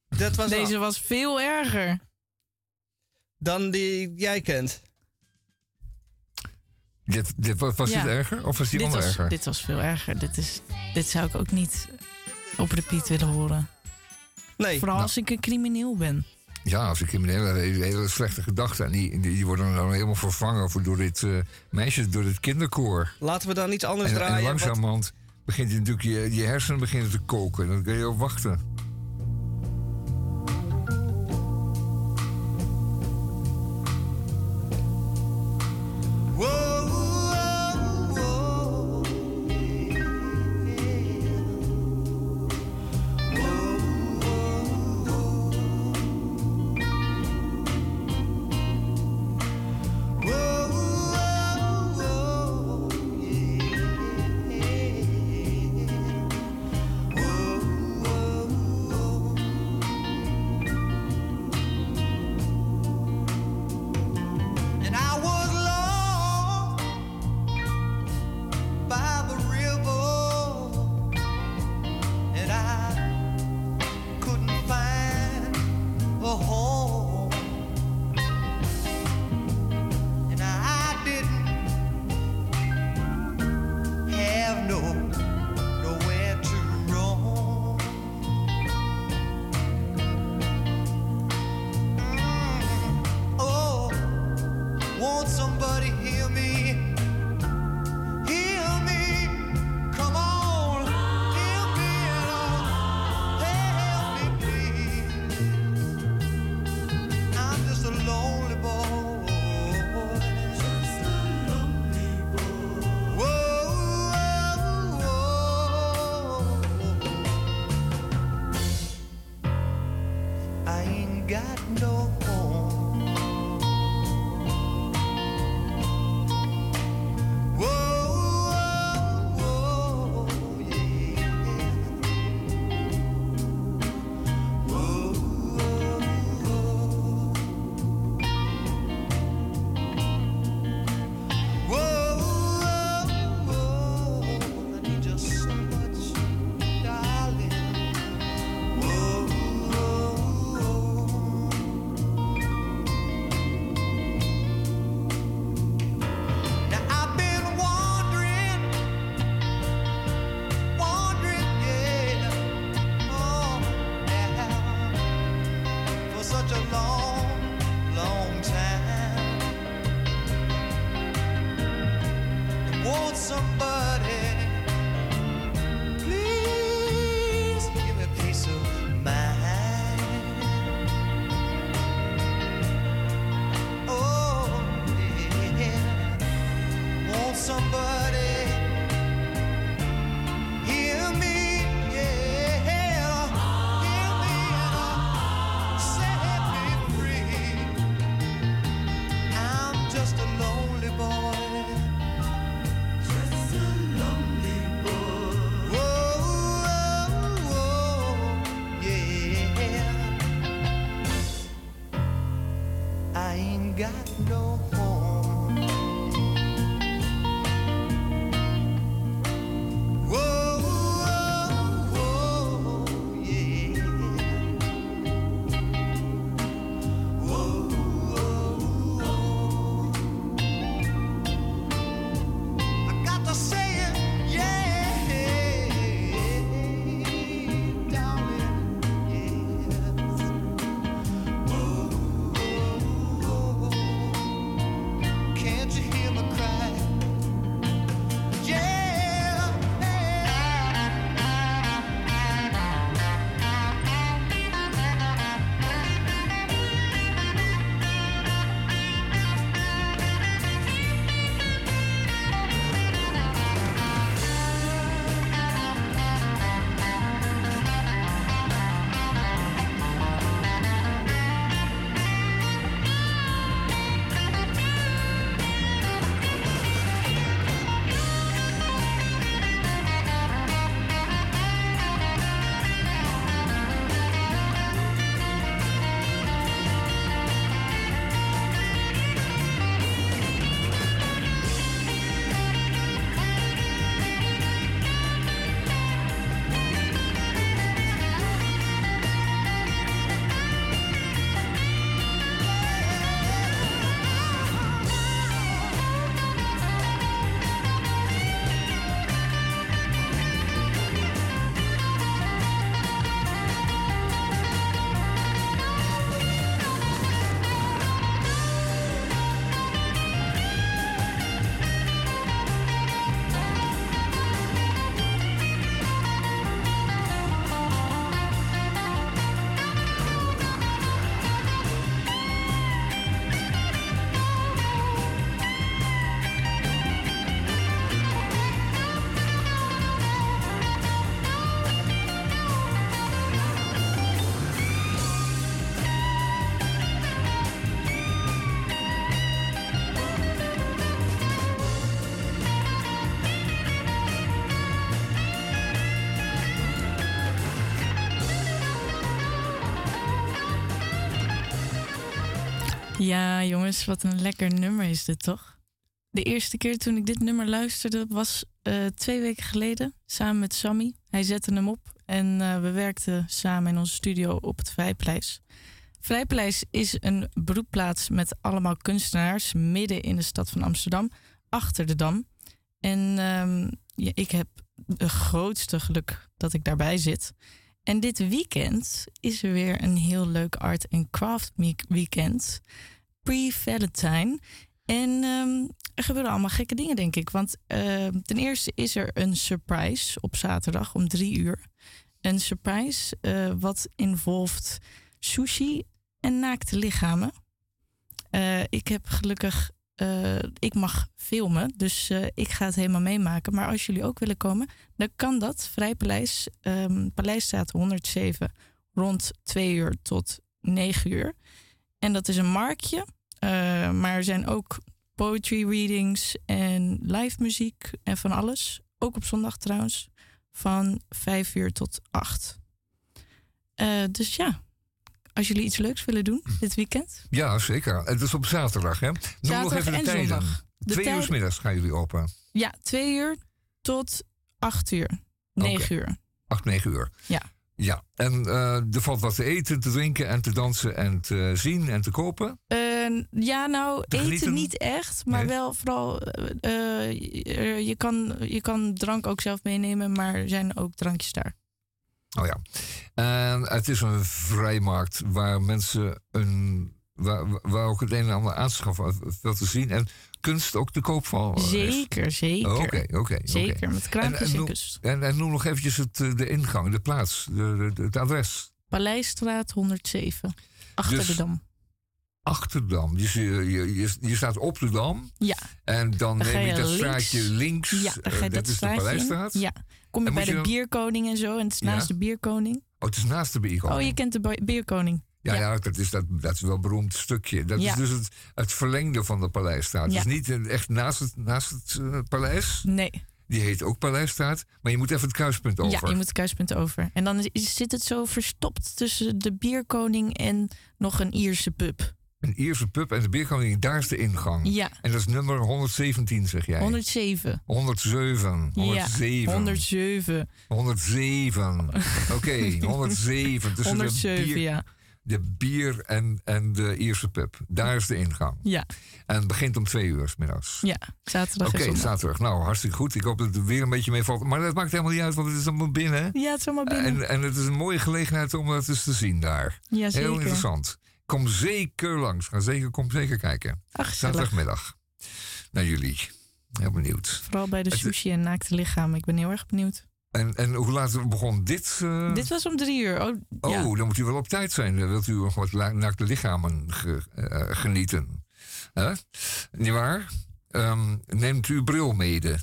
Dat was Deze een- was veel erger. dan die jij kent. Dit, dit, was was Ja. dit erger of was die dit ander was, erger? Dit was veel erger. Dit, is, dit zou ik ook niet op repeat willen horen. Nee. Vooral als ik een crimineel ben. Ja, als ik crimineel heb, hele, hele slechte gedachten. En die, die, die worden dan helemaal vervangen voor door dit eh, meisje, door dit kinderkoor. Laten we dan iets anders En, draaien. en wat- langzamerhand begint je natuurlijk je, je hersenen beginnen te koken. Dan kun je op wachten. Ja, jongens, wat een lekker nummer is dit toch? De eerste keer toen ik dit nummer luisterde was eh, twee weken geleden samen met Sammy. Hij zette hem op en eh, we werkten samen in onze studio op het Vrijpleis. Vrijpleis is een beroepplaats met allemaal kunstenaars midden in de stad van Amsterdam, achter de Dam. En ehm, ik heb de grootste geluk dat ik daarbij zit. En dit weekend is er weer een heel leuk art en craft week- weekend. Pre-Valentine. En ehm, er gebeuren allemaal gekke dingen, denk ik. Want ehm, ten eerste is er een surprise op zaterdag om drie uur. Een surprise eh, wat involft sushi en naakte lichamen. Eh, ik heb gelukkig, eh, ik mag filmen, dus ik ga het helemaal meemaken. Maar als jullie ook willen komen, dan kan dat. Vrijpaleis, ehm Paleisstraat 107, rond 2 uur tot 9 uur. En dat is een marktje, eh, maar er zijn ook poetry readings en live muziek en van alles. Ook op zondag trouwens, van 5 uur tot 8. Eh, dus ja, als jullie iets leuks willen doen dit weekend. Ja, zeker. Het is op zaterdag, hè? Noem nog Zaterdag even de en tijden. zondag. De Twee uur middags gaan jullie open. Ja, 2 uur tot 8 uur. 9 uur. 8, 9 uur. Ja. Ja, en eh, er valt wat te eten, te drinken en te dansen en te zien en te kopen. Eh, ja, nou, Te eten genieten? niet echt, maar Nee? wel vooral. eh, eh, je, je kan, je kan drank ook zelf meenemen, maar er zijn ook drankjes daar. Oh ja. En het is een vrijmarkt waar mensen een. Waar, waar ook het een en ander aanschaffen, veel te zien. En kunst ook te koop van. Zeker, zeker. Oké, oké. Zeker, met kraampjes en, en kunst. En, en noem nog eventjes het, eh, de ingang, de plaats, de, de- het adres. Paleisstraat 107, achter Dus- de Dam. Achterdam. Dus je, je, je, je staat op de dam. Ja. En dan, neem je dat links. straatje links. Ja, dan ga je eh, dat is de. Paleisstraat. Ja. Kom je En bij de dan- Bierkoning en zo, en het is Ja? naast de Bierkoning. Oh, het is naast de bierkoning. Oh, je kent de Bierkoning. Ja, ja. dat, is dat, dat is wel een beroemd stukje. Dat Ja. is dus het, het verlengde van de Paleisstraat. Ja. Is niet echt naast het, naast het eh, paleis. Nee. Die heet ook Paleisstraat. Maar je moet even het kruispunt over. Ja, je moet het kruispunt over. En dan is- zit het zo verstopt tussen de Bierkoning en nog een Ierse pub. Een Ierse pub en de bierkoning, daar is de ingang. Ja. En dat is nummer 117, zeg jij. 107. 107. 107. Ja, 107. 107. Oké, 107. Tussen 107, de bier, ja. De bier en, en de Ierse pub. Daar is de ingang. Ja. En het begint om twee uur 's middags. Ja, zaterdag Oké, zaterdag. Nou, hartstikke goed. Ik hoop dat het weer een beetje meevalt. Maar dat maakt helemaal niet uit, want het is allemaal binnen. Ja, het is allemaal binnen. En, en het is een mooie gelegenheid om dat eens te zien daar. Ja, zeker. Heel interessant. Kom zeker langs. Ga zeker, kom zeker kijken. Ach. Zaterdagmiddag. Naar jullie. Heel benieuwd. Vooral bij de sushi en naakte lichaam. Ik ben heel erg benieuwd. En, en hoe laat begon dit? eh? Dit was om drie uur. Oh, Oh, ja. dan moet u wel op tijd zijn. Dan wilt u nog wat naakte lichamen ge- eh, genieten. Hè? Niet waar? Ehm, neemt uw bril mede,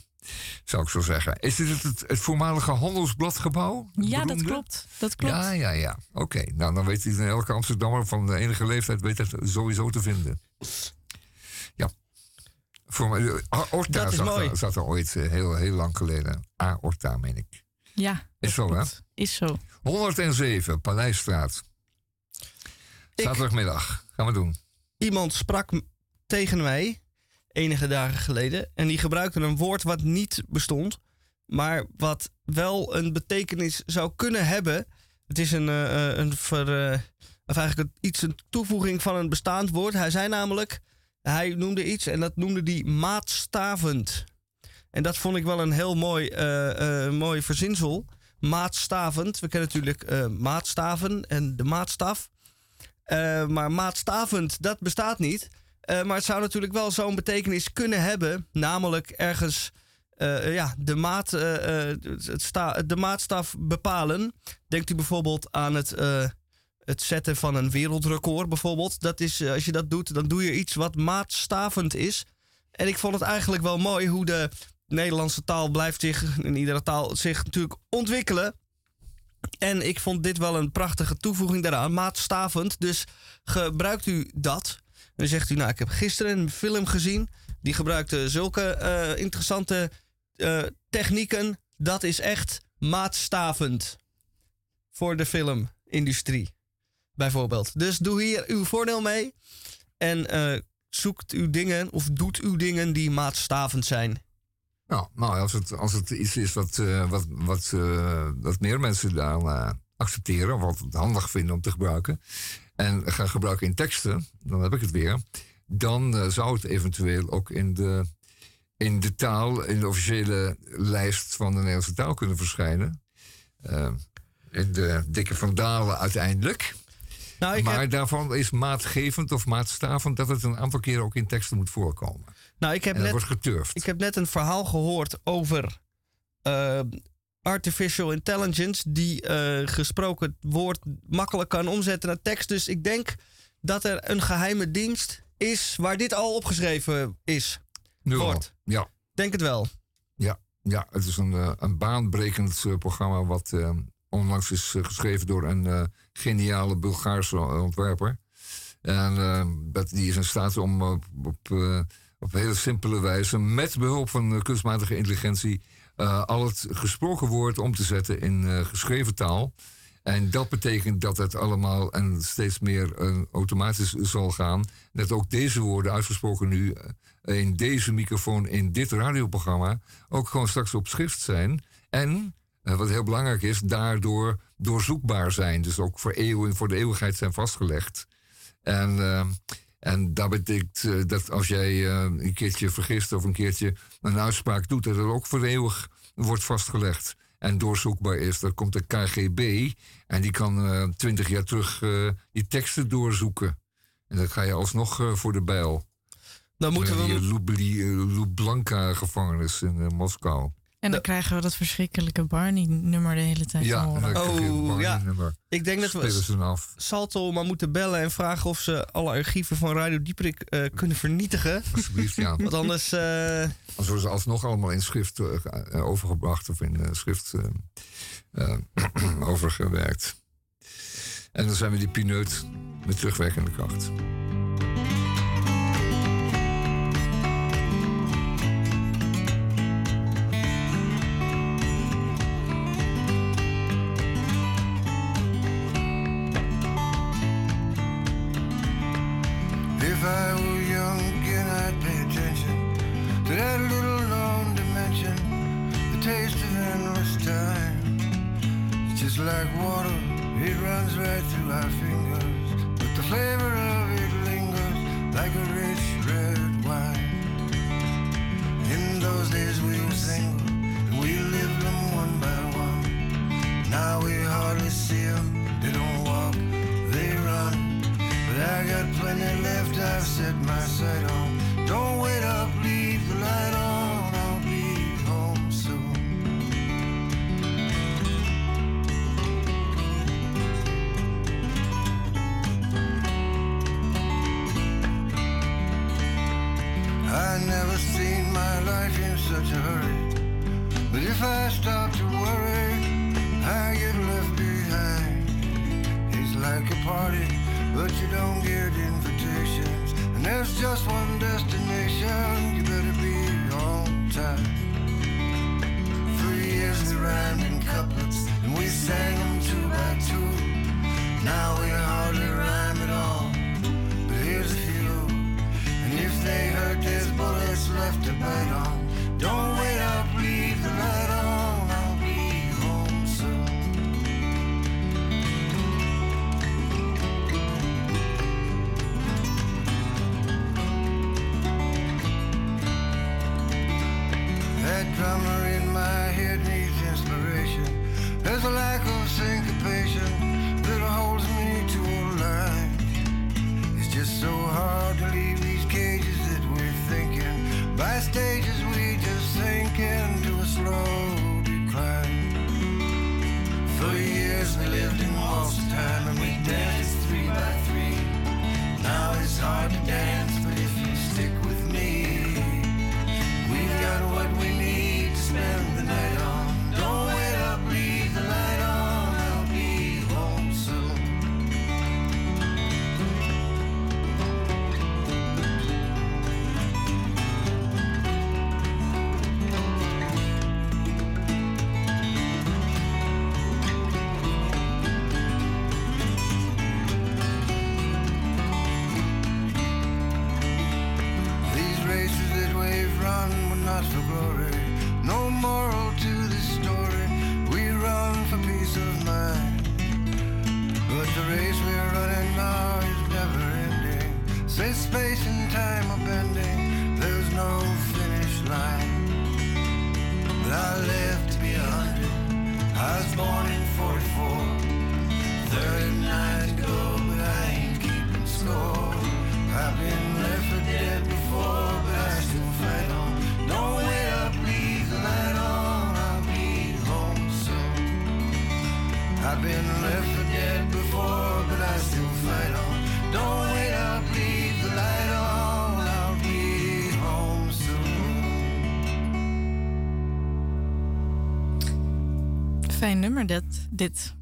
zou ik zo zeggen. Is dit het, het, het voormalige handelsbladgebouw? Het Ja, dat klopt. Dat klopt. Ja, ja, ja. Oké, nou dan weet u elke Amsterdammer van de enige leeftijd weet sowieso te vinden. Voor eh, Orta Dat is zat, mooi. Er, zat er ooit eh, heel, heel lang geleden. A Orta, meen ik. Ja, Is zo, hè? is zo. 107, Paleisstraat. Zaterdagmiddag. Gaan we doen. Iemand sprak tegen mij enige dagen geleden en die gebruikte een woord wat niet bestond, maar wat wel een betekenis zou kunnen hebben. Het is een, eh, een ver, of eigenlijk iets een toevoeging van een bestaand woord. Hij zei namelijk, hij noemde iets en dat noemde hij maatstavend. En dat vond ik wel een heel mooi, eh, eh, mooi verzinsel. Maatstavend. We kennen natuurlijk eh, maatstaven en de maatstaf. Maar maatstavend, dat bestaat niet. Maar het zou natuurlijk wel zo'n betekenis kunnen hebben. Namelijk ergens ja, de, maat, het sta, de maatstaf bepalen. Denkt u bijvoorbeeld aan het, het zetten van een wereldrecord bijvoorbeeld. Dat is, eh, als je dat doet, dan doe je iets wat maatstavend is. En ik vond het eigenlijk wel mooi hoe de Nederlandse taal blijft zich, in iedere taal, zich natuurlijk ontwikkelen. En ik vond dit wel een prachtige toevoeging daaraan. Maatstavend. Dus gebruikt u dat. En dan zegt u, nou, ik heb gisteren een film gezien. Die gebruikte zulke eh, interessante eh, technieken. Dat is echt maatstavend. Voor de filmindustrie. Bijvoorbeeld. Dus doe hier uw voordeel mee. En eh, zoekt uw dingen of doet uw dingen die maatstavend zijn. Nou, nou als, het, als het iets is wat, eh, wat, wat, eh, wat meer mensen eh, accepteren, of wat handig vinden om te gebruiken, en gaan gebruiken in teksten, dan heb ik het weer, dan zou het eventueel ook in de, in de taal, in de officiële lijst van de Nederlandse taal kunnen verschijnen. In de dikke vandalen uiteindelijk. Nou, maar heb- daarvan is maatgevend of maatstavend dat het een aantal keren ook in teksten moet voorkomen. Nou, ik heb, en dat net, wordt geturfd. ik heb net een verhaal gehoord over eh, artificial intelligence, die eh, gesproken woord makkelijk kan omzetten naar tekst. Dus ik denk dat er een geheime dienst is waar dit al opgeschreven is. Nu al. wordt. Ja. Denk het wel. Ja, ja het is een, eh, een baanbrekend programma wat onlangs is geschreven door een geniale Bulgaarse ontwerper. En eh, dat, die is in staat om op, op, eh, op simpele wijze, met behulp van eh, kunstmatige intelligentie, eh, al het gesproken woord om te zetten in eh, geschreven taal. En dat betekent dat het allemaal en steeds meer eh, automatisch zal gaan. Dat ook deze woorden uitgesproken nu eh, in deze microfoon, in dit radioprogramma, ook gewoon straks op schrift zijn. En, eh, wat heel belangrijk is, daardoor doorzoekbaar zijn. Dus ook voor, eeuwen, voor de eeuwigheid zijn vastgelegd. En, eh, en dat betekent eh, dat als jij eh, een keertje vergist of een keertje een uitspraak doet, dat het ook voor eeuwig wordt vastgelegd en doorzoekbaar is. Dan komt de KGB en die kan twintig jaar terug eh, die teksten doorzoeken. En dan ga je alsnog eh, voor de bijl. Dan moeten we- Die eh, Lublanka-gevangenis in eh, Moskou. En dan krijgen we dat verschrikkelijke Barney-nummer de hele tijd Ja, te horen. Oh, ja. Ik denk dat we. Salto maar moeten bellen en vragen of ze alle archieven van Radio Dieperik eh, kunnen vernietigen. Alsjeblieft, ja. Want anders... eh, Anders worden ze alsnog allemaal in schrift eh, overgebracht of in schrift eh, eh, overgewerkt. En dan zijn we die pineut met terugwerkende kracht. Nummer, dit. dit.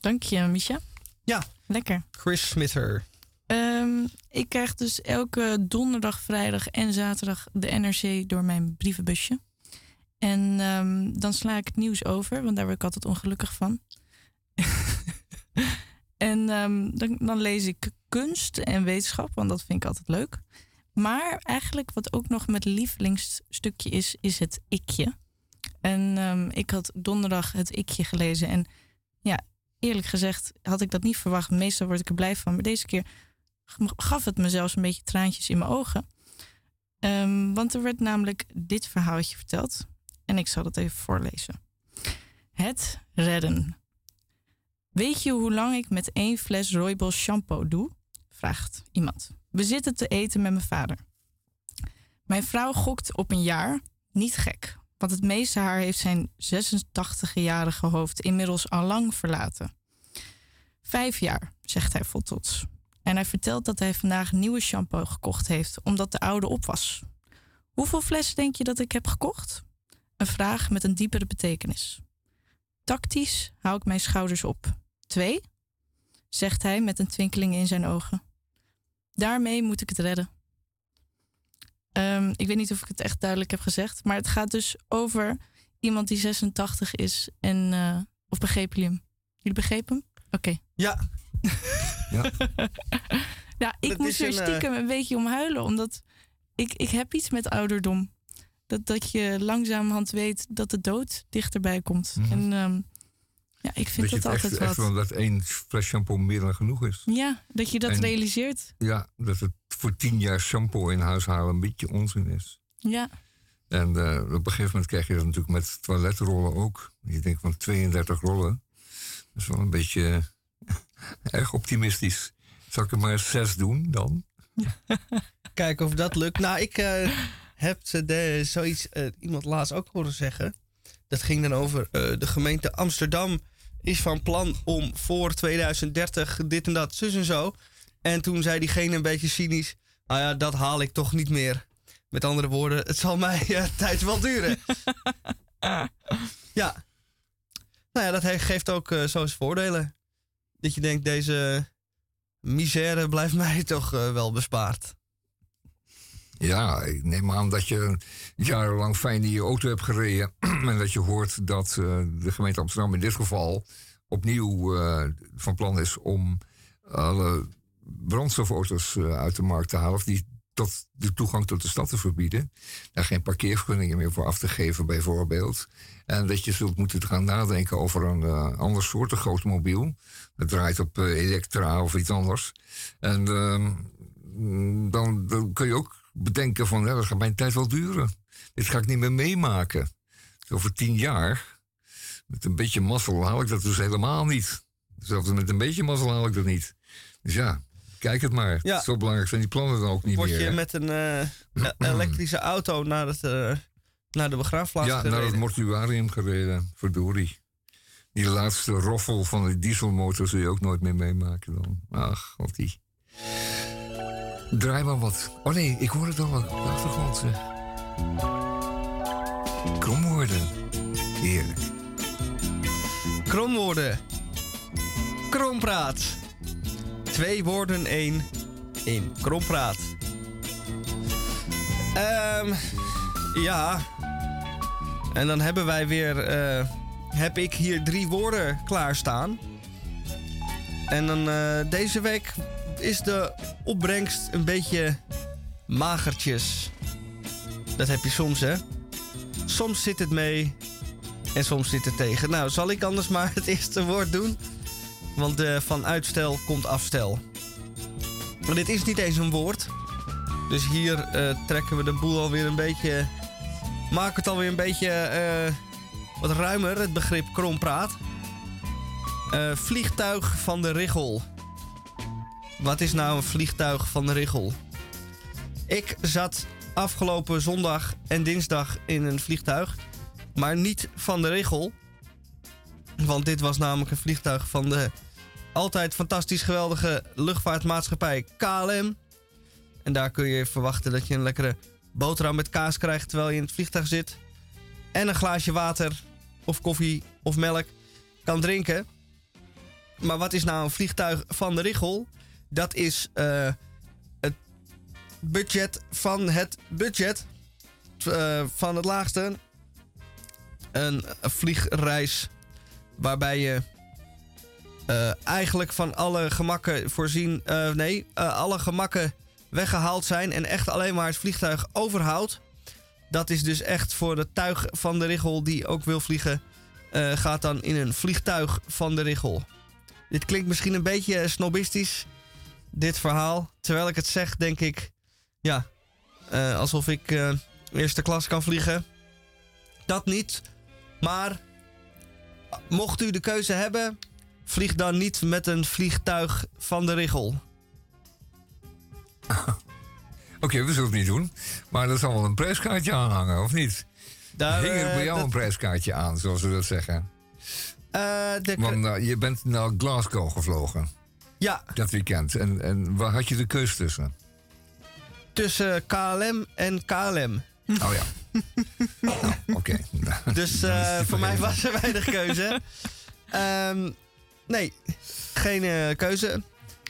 Dank je, Misha. Ja. Lekker. Chris Smither. Ehm, ik krijg dus elke donderdag, vrijdag en zaterdag de NRC door mijn brievenbusje. En ehm, dan sla ik het nieuws over, want daar word ik altijd ongelukkig van. en ehm, dan, dan lees ik kunst en wetenschap, want dat vind ik altijd leuk. Maar eigenlijk wat ook nog mijn lievelingsstukje is, is het ikje. En ehm, ik had donderdag het ikje gelezen. En ja, eerlijk gezegd had ik dat niet verwacht. Meestal word ik er blij van. Maar deze keer gaf het me zelfs een beetje traantjes in mijn ogen. Ehm, want er werd namelijk dit verhaaltje verteld. En ik zal het even voorlezen. Het redden. Weet je hoe lang ik met één fles Roybal shampoo doe? Vraagt iemand. We zitten te eten met mijn vader. Mijn vrouw gokt op een jaar. Niet gek, want het meeste haar heeft zijn 86-jarige hoofd inmiddels al lang verlaten. Vijf jaar, zegt hij vol trots. En hij vertelt dat hij vandaag nieuwe shampoo gekocht heeft, omdat de oude op was. Hoeveel flessen denk je dat ik heb gekocht? Een vraag met een diepere betekenis. Tactisch hou ik mijn schouders op. Twee? zegt hij met een twinkeling in zijn ogen. Daarmee moet ik het redden. Ehm, ik weet niet of ik het echt duidelijk heb gezegd, maar het gaat dus over iemand die 86 is en. eh, of begrepen jullie hem? Jullie begrepen hem? Oké. Ja. Ja. Ja, ik Dat moest er een, eh, stiekem een beetje om huilen, omdat ik, ik heb iets met ouderdom. Dat, dat je langzamerhand weet dat de dood dichterbij komt. Mhm. En ehm, ja, ik vind dat dat, altijd echt, echt wat. wel dat één fles shampoo meer dan genoeg is. Ja, dat je dat En- realiseert. Ja, dat het voor tien jaar shampoo in huis halen een beetje onzin is. Ja, En eh, op een gegeven moment krijg je dat natuurlijk met toiletrollen ook. Je denkt van 32 rollen. Dat is wel een beetje eh, erg optimistisch. Zal ik er maar zes doen dan? Kijken of dat lukt. Nou, ik eh, heb de, zoiets iemand laatst ook horen zeggen. Dat ging dan over eh, de gemeente Amsterdam is van plan om voor 2030 dit en dat, zus en zo. En toen zei diegene een beetje cynisch, nou ja, dat haal ik toch niet meer. Met andere woorden, het zal mij eh, tijd wel duren. ja. Nou ja, dat geeft ook eh, zo zijn voordelen. Dat je denkt, deze misère blijft mij toch eh, wel bespaard. Ja, ik neem aan dat je jarenlang fijn in je auto hebt gereden. en dat je hoort dat eh, de gemeente Amsterdam in dit geval opnieuw eh, van plan is om alle brandstofauto's eh, uit de markt te halen. Of die tot de toegang tot de stad te verbieden. Daar geen parkeervergunningen meer voor af te geven, bijvoorbeeld. En dat je zult moeten gaan nadenken over een ander soortig automobiel. Dat draait op elektra of iets anders. En ehm, mm, dan kun je ook bedenken van, ja, dat gaat mijn tijd wel duren. Dit ga ik niet meer meemaken. Over tien jaar, met een beetje mazzel haal ik dat dus helemaal niet. Zelfs met een beetje mazzel haal ik dat niet. Dus ja, kijk het maar. Ja. Zo belangrijk zijn die plannen dan ook niet Word meer. je hè? met een eh, e- elektrische auto naar, het, eh, naar de begraafplaats Ja, naar gereden? het mortuarium gereden. Verdorie. Die laatste roffel van de dieselmotor zul je ook nooit meer meemaken dan. Ach, wat die. Draai maar wat. Oh nee, ik hoor het al op achtergrond. Kromwoorden. Heerlijk. Kromwoorden. Krompraat. Twee woorden, één. in Krompraat. Ehm ja. En dan hebben wij weer... eh, heb ik hier drie woorden klaarstaan. En dan eh, deze week is de opbrengst een beetje magertjes. Dat heb je soms, hè? Soms zit het mee en soms zit het tegen. Nou, zal ik anders maar het eerste woord doen? Want van uitstel komt afstel. Maar dit is niet eens een woord. Dus hier eh, trekken we de boel alweer een beetje. Maken het alweer een beetje eh, wat ruimer, het begrip krompraat. Eh, vliegtuig van de Richel. Wat is nou een vliegtuig van de Richel? Ik zat afgelopen zondag en dinsdag in een vliegtuig. Maar niet van de Richel. Want dit was namelijk een vliegtuig van de altijd fantastisch geweldige luchtvaartmaatschappij KLM. En daar kun je verwachten dat je een lekkere boterham met kaas krijgt terwijl je in het vliegtuig zit. En een glaasje water of koffie of melk kan drinken. Maar wat is nou een vliegtuig van de Richel? Dat is eh, het budget van het budget eh, van het laagste. Een vliegreis waarbij je eh, eigenlijk van alle gemakken voorzien. nee, alle gemakken weggehaald zijn en echt alleen maar het vliegtuig overhoudt. Dat is dus echt voor de tuig van de Richel die ook wil vliegen. gaat dan in een vliegtuig van de Richel. Dit klinkt misschien een beetje snobistisch, dit verhaal. Terwijl ik het zeg, denk ik, ja, eh, alsof ik eh, eerste klas kan vliegen. Dat niet. Maar mocht u de keuze hebben, vlieg dan niet met een vliegtuig van de Richel. Oké, we zullen het niet doen. Maar er zal wel een prijskaartje aanhangen, of niet? Daar, Hing er eh, bij jou dat- een prijskaartje aan, zoals we dat zeggen? De- Want je bent naar Glasgow gevlogen. Ja. Dat weekend. En, en waar had je de keus tussen? tussen KLM en KLM. Oh ja. nou, oké. Dus eh, voor mij was er weinig keuze. Ehm, nee, geen eh, keuze.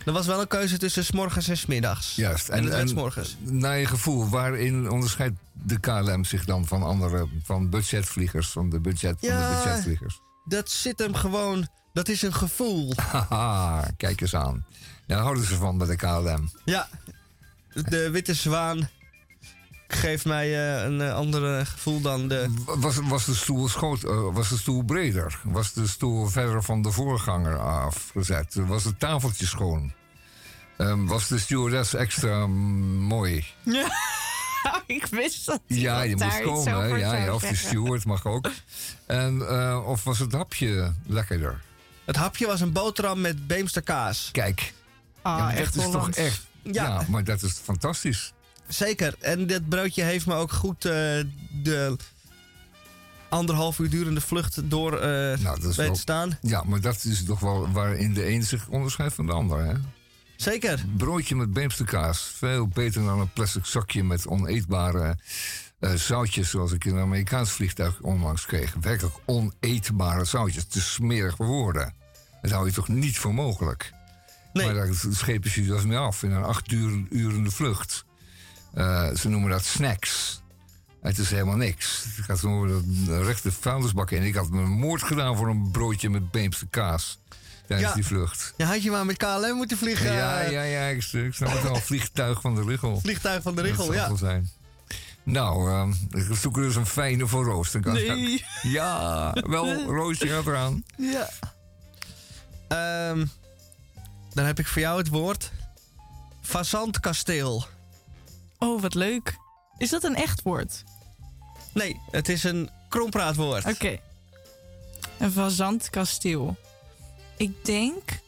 Er was wel een keuze tussen 's morgens en 's middags. Juist. En, het werd 's morgens. Naar je gevoel, waarin onderscheidt de KLM zich dan van andere, van budgetvliegers, van de budget, van de Ja. budgetvliegers? Dat zit hem gewoon. Dat is een gevoel. Haha, kijk eens aan. Daar houden ze van bij de KLM. Ja, de witte zwaan geeft mij eh, een eh, ander gevoel dan de. Was, was, de stoel schoot, eh, was de stoel breder? Was de stoel verder van de voorganger afgezet? Was het tafeltje schoon? Ehm, was de stewardess extra mooi? Ja, ik wist dat. Ja, je moest komen. Ja, of de steward mag ook. En, eh, of was het hapje lekkerder? Het hapje was een boterham met Beemster kaas. Kijk. Ah, ja, maar dat echt is toch echt... Ja. Ja. maar dat is fantastisch. Zeker. En dit broodje heeft me ook goed eh, de anderhalf uur durende wlucht door Nou, dat is weten wel- staan. Ja, maar dat is toch wel waarin de een zich onderscheidt van de ander, hè? Zeker. Broodje met beemsterkaas. Veel beter dan een plastic zakje met oneetbare eh, zoutjes... zoals ik in een Amerikaans vliegtuig onlangs kreeg. Werkelijk oneetbare zoutjes. Te smerig voor woorden. Dat hou je toch niet voor mogelijk? Nee. Maar daar schepen ze dus mee af in een acht uur, urende vlucht. Eh, ze noemen dat snacks. Het is helemaal niks. Het gaat over een rechte vuilnisbak in. Ik had me moord gedaan voor een broodje met beemster kaas. Tijdens Ja. die vlucht. Ja, had je maar met KLM moeten vliegen. Ja, eh, ja, ja, ik, ik snap het wel. Vliegtuig van de Richel. Vliegtuig van de Dat zal ja. zijn. Nou, ehm, ik zoek er dus een fijne voor Roos. Dan kan Nee. Ja, wel, Roosje gaat eraan. Ja. Ehm, dan heb ik voor jou het woord. Fazantkasteel. Oh, wat leuk. Is dat een echt woord? Nee, het is een krompraatwoord. Oké. Een fazantkasteel. Ik denk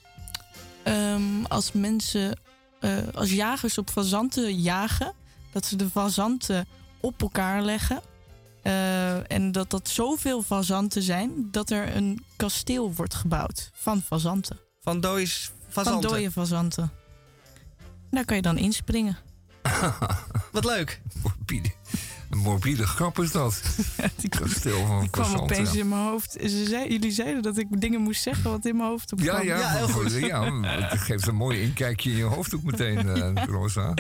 ehm, als mensen, eh, als jagers op fazanten jagen, dat ze de fazanten op elkaar leggen. Eh, en dat dat zoveel fazanten zijn dat er een kasteel wordt gebouwd van fazanten. Van Van fazanten. dode fazanten. Daar kan je dan inspringen. Wat leuk. Morbide, een morbide grap is dat. Kasteel van Ik kwam Fazanten. opeens in mijn hoofd. Ze zei, jullie zeiden dat ik dingen moest zeggen wat in mijn hoofd opkwam. Ja, ja, maar- ja, het geeft een mooi inkijkje in je hoofd ook meteen, eh, Rosa.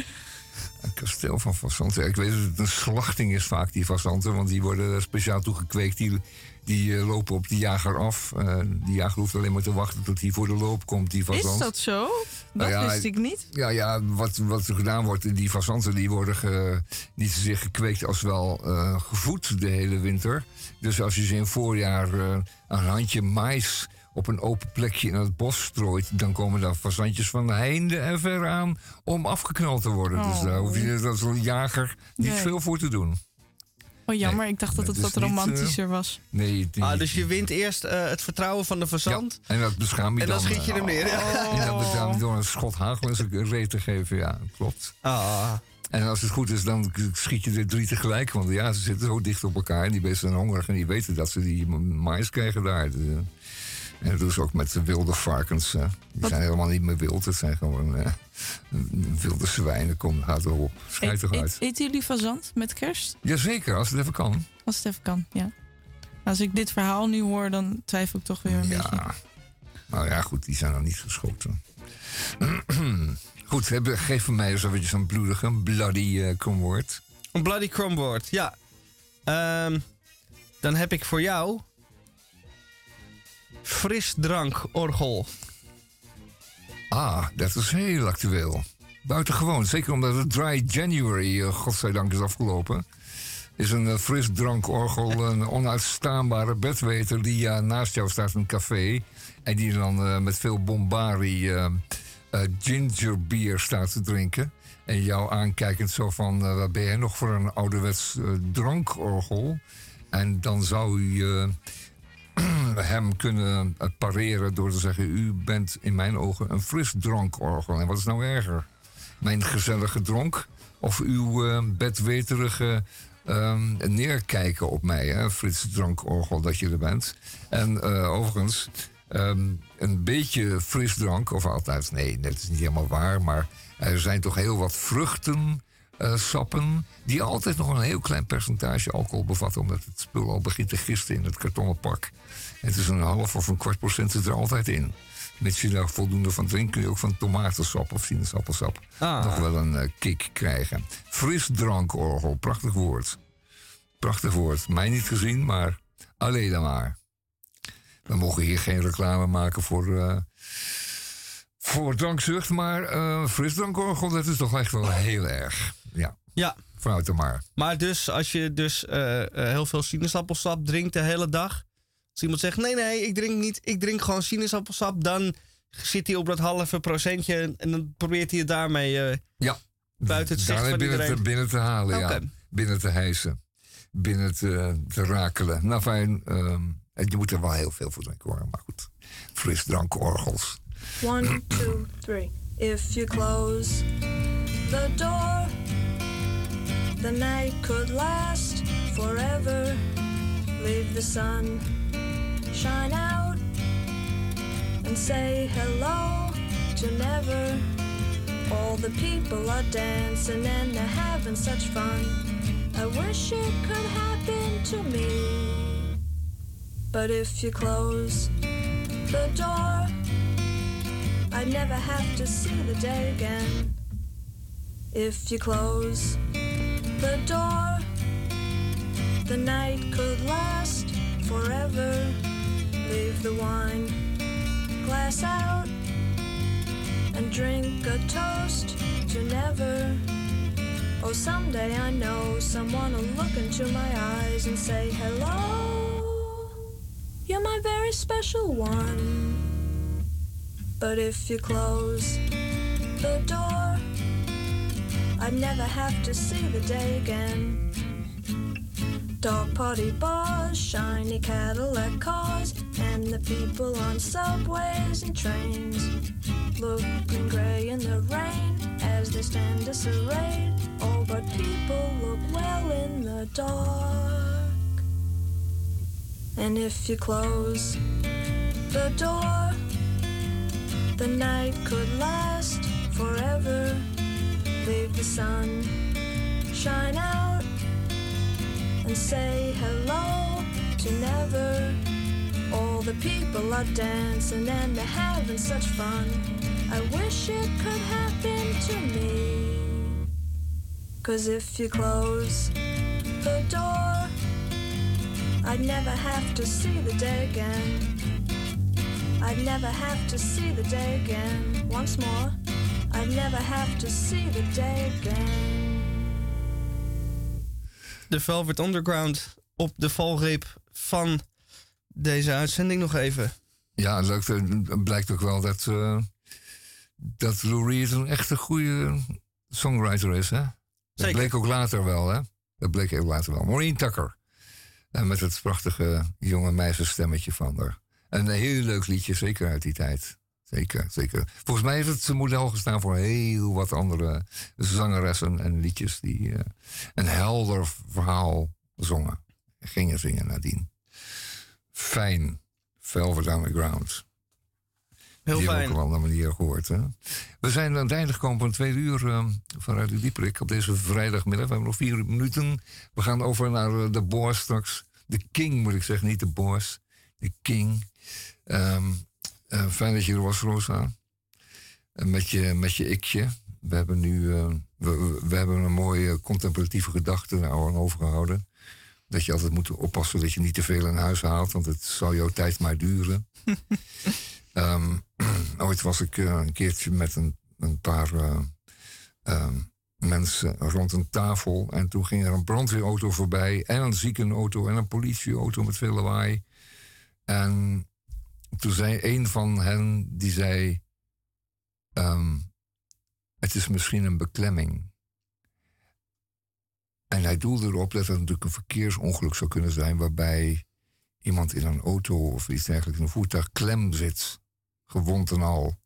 Een kasteel van fazanten. Ik weet dat het een slachting is vaak, die fazanten. Want die worden speciaal toegekweekt. Die, die eh, lopen op die jager af. Eh, die jager hoeft alleen maar te wachten tot hij voor de loop komt, die fazant. Is dat zo? Dat Nou ja, wist ik niet. Ja, ja wat, wat er gedaan wordt, die fazanten die worden ge- niet zozeer gekweekt als wel eh, gevoed de hele winter. Dus als je ze in voorjaar een handje mais op een open plekje in het bos strooit, dan komen daar fazantjes van heinde en ver aan om afgeknald te worden. Dus Oh. daar hoef je als een jager niet Nee. veel voor te doen. Oh jammer, ik dacht dat het het wat is niet, eh, romantischer was. Nee, het- Ah, dus je wint eerst eh, het vertrouwen van de fazant. en dat beschaam je En dan dan. schiet je eh, hem neer, ja. En dat beschaam je door een schot hagel in zijn reet te geven, ja, klopt. Ah. En als het goed is, dan schiet je er drie tegelijk. Want ja, ze zitten zo dicht op elkaar. En die beesten zijn hongerig. En die weten dat ze die mais krijgen daar. De- En dat doen ze ook met de wilde varkens. eh. Die zijn helemaal niet meer wild. Het zijn gewoon eh, wilde zwijnen. Kom, gaat erop. Schijt Eet- eruit. eet- Eten jullie fazant met kerst? Jazeker, als het even kan. Als het even kan, ja. Als ik dit verhaal nu hoor, dan twijfel ik toch weer een beetje. Ja. Nou ja, goed, die zijn nog niet geschoten. goed, heb- geef voor mij eens eventjes zo'n bloedige, bloody uh. Een bloody crumboard, ja. Ehm, dan heb ik voor jou... Frisdrankorgel. Ah, dat is heel actueel. Buitengewoon, zeker omdat het Dry January, eh, godzijdank, is afgelopen. Is een eh, frisdrankorgel een onuitstaanbare bedweter die ja, naast jou staat in een café. En die dan met veel bombari gingerbier staat te drinken. En jou aankijkend zo van, wat ben jij nog voor een ouderwets drankorgel? En dan zou je hem kunnen pareren door te zeggen... u bent in mijn ogen een frisdrankorgel. En wat is nou erger? Mijn gezellige dronk of uw eh, bedweterige ehm, neerkijken op mij, hè? dat je er bent. En eh, overigens, ehm, een beetje frisdrank, of altijd, nee, dat is niet helemaal waar... maar er zijn toch heel wat vruchten... eh, sappen die altijd nog een heel klein percentage alcohol bevatten, omdat het spul al begint te gisten in het kartonnen pak. Het is een half of een kwart procent zit er altijd in. Mits je daar voldoende van drinkt, kun je ook van tomatensap of sinaasappelsap Ah. nog wel een eh, kick krijgen. Frisdrankorgel, prachtig woord. Prachtig woord. Mij niet gezien, maar alleen dan maar. We mogen hier geen reclame maken voor, eh, voor drankzucht, maar eh frisdrankorgel, dat is toch echt wel heel erg. Ja, Ja. vanuit maar. Maar dus als je dus heel veel sinaasappelsap drinkt de hele dag. Als iemand zegt, nee, nee, ik drink niet. Ik drink gewoon sinaasappelsap. Dan zit hij op dat halve procentje. En dan probeert hij het daarmee eh, Ja. buiten het zicht van binnen iedereen. te, binnen te halen, ja. Binnen te hijsen. Binnen te, te rakelen. Nou fijn, ehm, en je moet er wel heel veel voor drinken hoor. Maar goed, frisdrankorgels. One, two, three. If you close the door, the night could last forever. Leave the sun shine out and say hello to never. All the people are dancing and they're having such fun. I wish it could happen to me. But if you close the door, I'd never have to see the day again. If you close the door, the night could last forever. Leave the wine glass out and drink a toast to never. Oh, someday I know someone will look into my eyes and say, Hello, you're my very special one. But if you close the door, I'd never have to see the day again. Dog party bars, shiny Cadillac cars, and the people on subways and trains. Looking grey in the rain as they stand disarrayed. Oh, but people look well in the dark. And if you close the door, the night could last forever. Leave the sun shine out and say hello to never. All the people are dancing and they're having such fun. I wish it could happen to me. Cause if you close the door, I'd never have to see the day again. I'd never have to see the day again once more. I'd never have to see the day again. De Velvet Underground op de valreep van deze uitzending nog even. Ja, leuk. Het blijkt ook wel dat, eh, dat Lou Reed een echt een goede songwriter is. Hè? Dat Zeker. bleek ook later wel, hè? Dat bleek ook later wel. Maureen Tucker. En met het prachtige jonge meisjesstemmetje van haar. En een heel leuk liedje, zeker uit die tijd. Zeker, zeker. Volgens mij heeft het zijn model gestaan voor heel wat andere zangeressen en liedjes die eh, een helder verhaal zongen. Gingen zingen nadien. Fijn. Velvet Underground. Heel die fijn. we ook op een andere manier gehoord. Hè? We zijn aan het einde gekomen van twee uur vanuit de Dieperik op deze vrijdagmiddag. We hebben nog vier minuten. We gaan over naar eh, de Boers straks. De King moet ik zeggen, niet de Boers. De King. Ehm, eh, fijn dat je er was, Rosa. Met, je, met je ikje. We hebben nu eh, we, hebben een mooie contemplatieve gedachte aan overgehouden. Dat je altijd moet oppassen dat je niet te veel in huis haalt, want het zal jouw tijd maar duren. Ehm, ooit was ik eh, een keertje met een, een paar eh, ehm, mensen rond een tafel. En toen ging er een brandweerauto voorbij. En een ziekenauto en een politieauto met veel lawaai. En toen zei een van hen, die zei... ehm, het is misschien een beklemming. En hij doelde erop dat het natuurlijk een verkeersongeluk zou kunnen zijn... waarbij iemand in een auto of iets dergelijks, in een voertuig, klem zit. Gewond en al.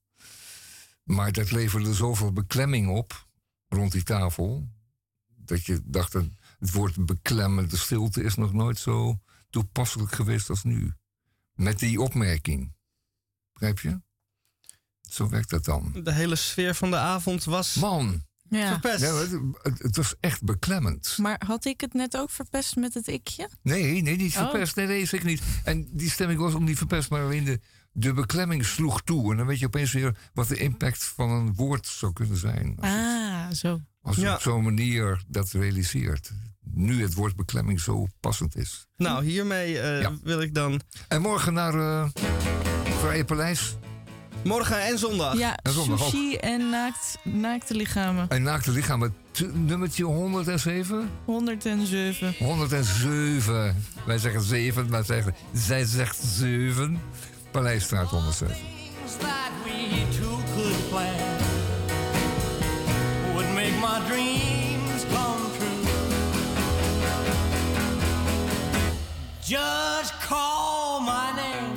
Maar dat leverde zoveel beklemming op rond die tafel... dat je dacht, het woord beklemmende stilte is nog nooit zo toepasselijk geweest als nu. Met die opmerking. Begrijp je? Zo werkt dat dan. De hele sfeer van de avond was Man. Ja. verpest. Ja, het, het- het was echt beklemmend. Maar had ik het net ook verpest met het ikje? Nee, nee, niet Oh. verpest. Nee, nee, zeker niet. En die stemming was ook niet verpest, maar alleen de, de beklemming sloeg toe. En dan weet je opeens weer wat de impact van een woord zou kunnen zijn. Ah, zo. Als je Ja. op zo'n manier dat realiseert. Nu het woord beklemming zo passend is. Nou, hiermee eh, wil ik dan... En morgen naar eh Vrije Paleis. Morgen en zondag. Ja, En zondag ook. sushi en naakt, naakte lichamen. En naakte lichamen, nummertje 107? 107. 107. Wij zeggen 7, maar zeggen, zij zegt 7. Paleisstraat 107. My dreams come true. Just call my name,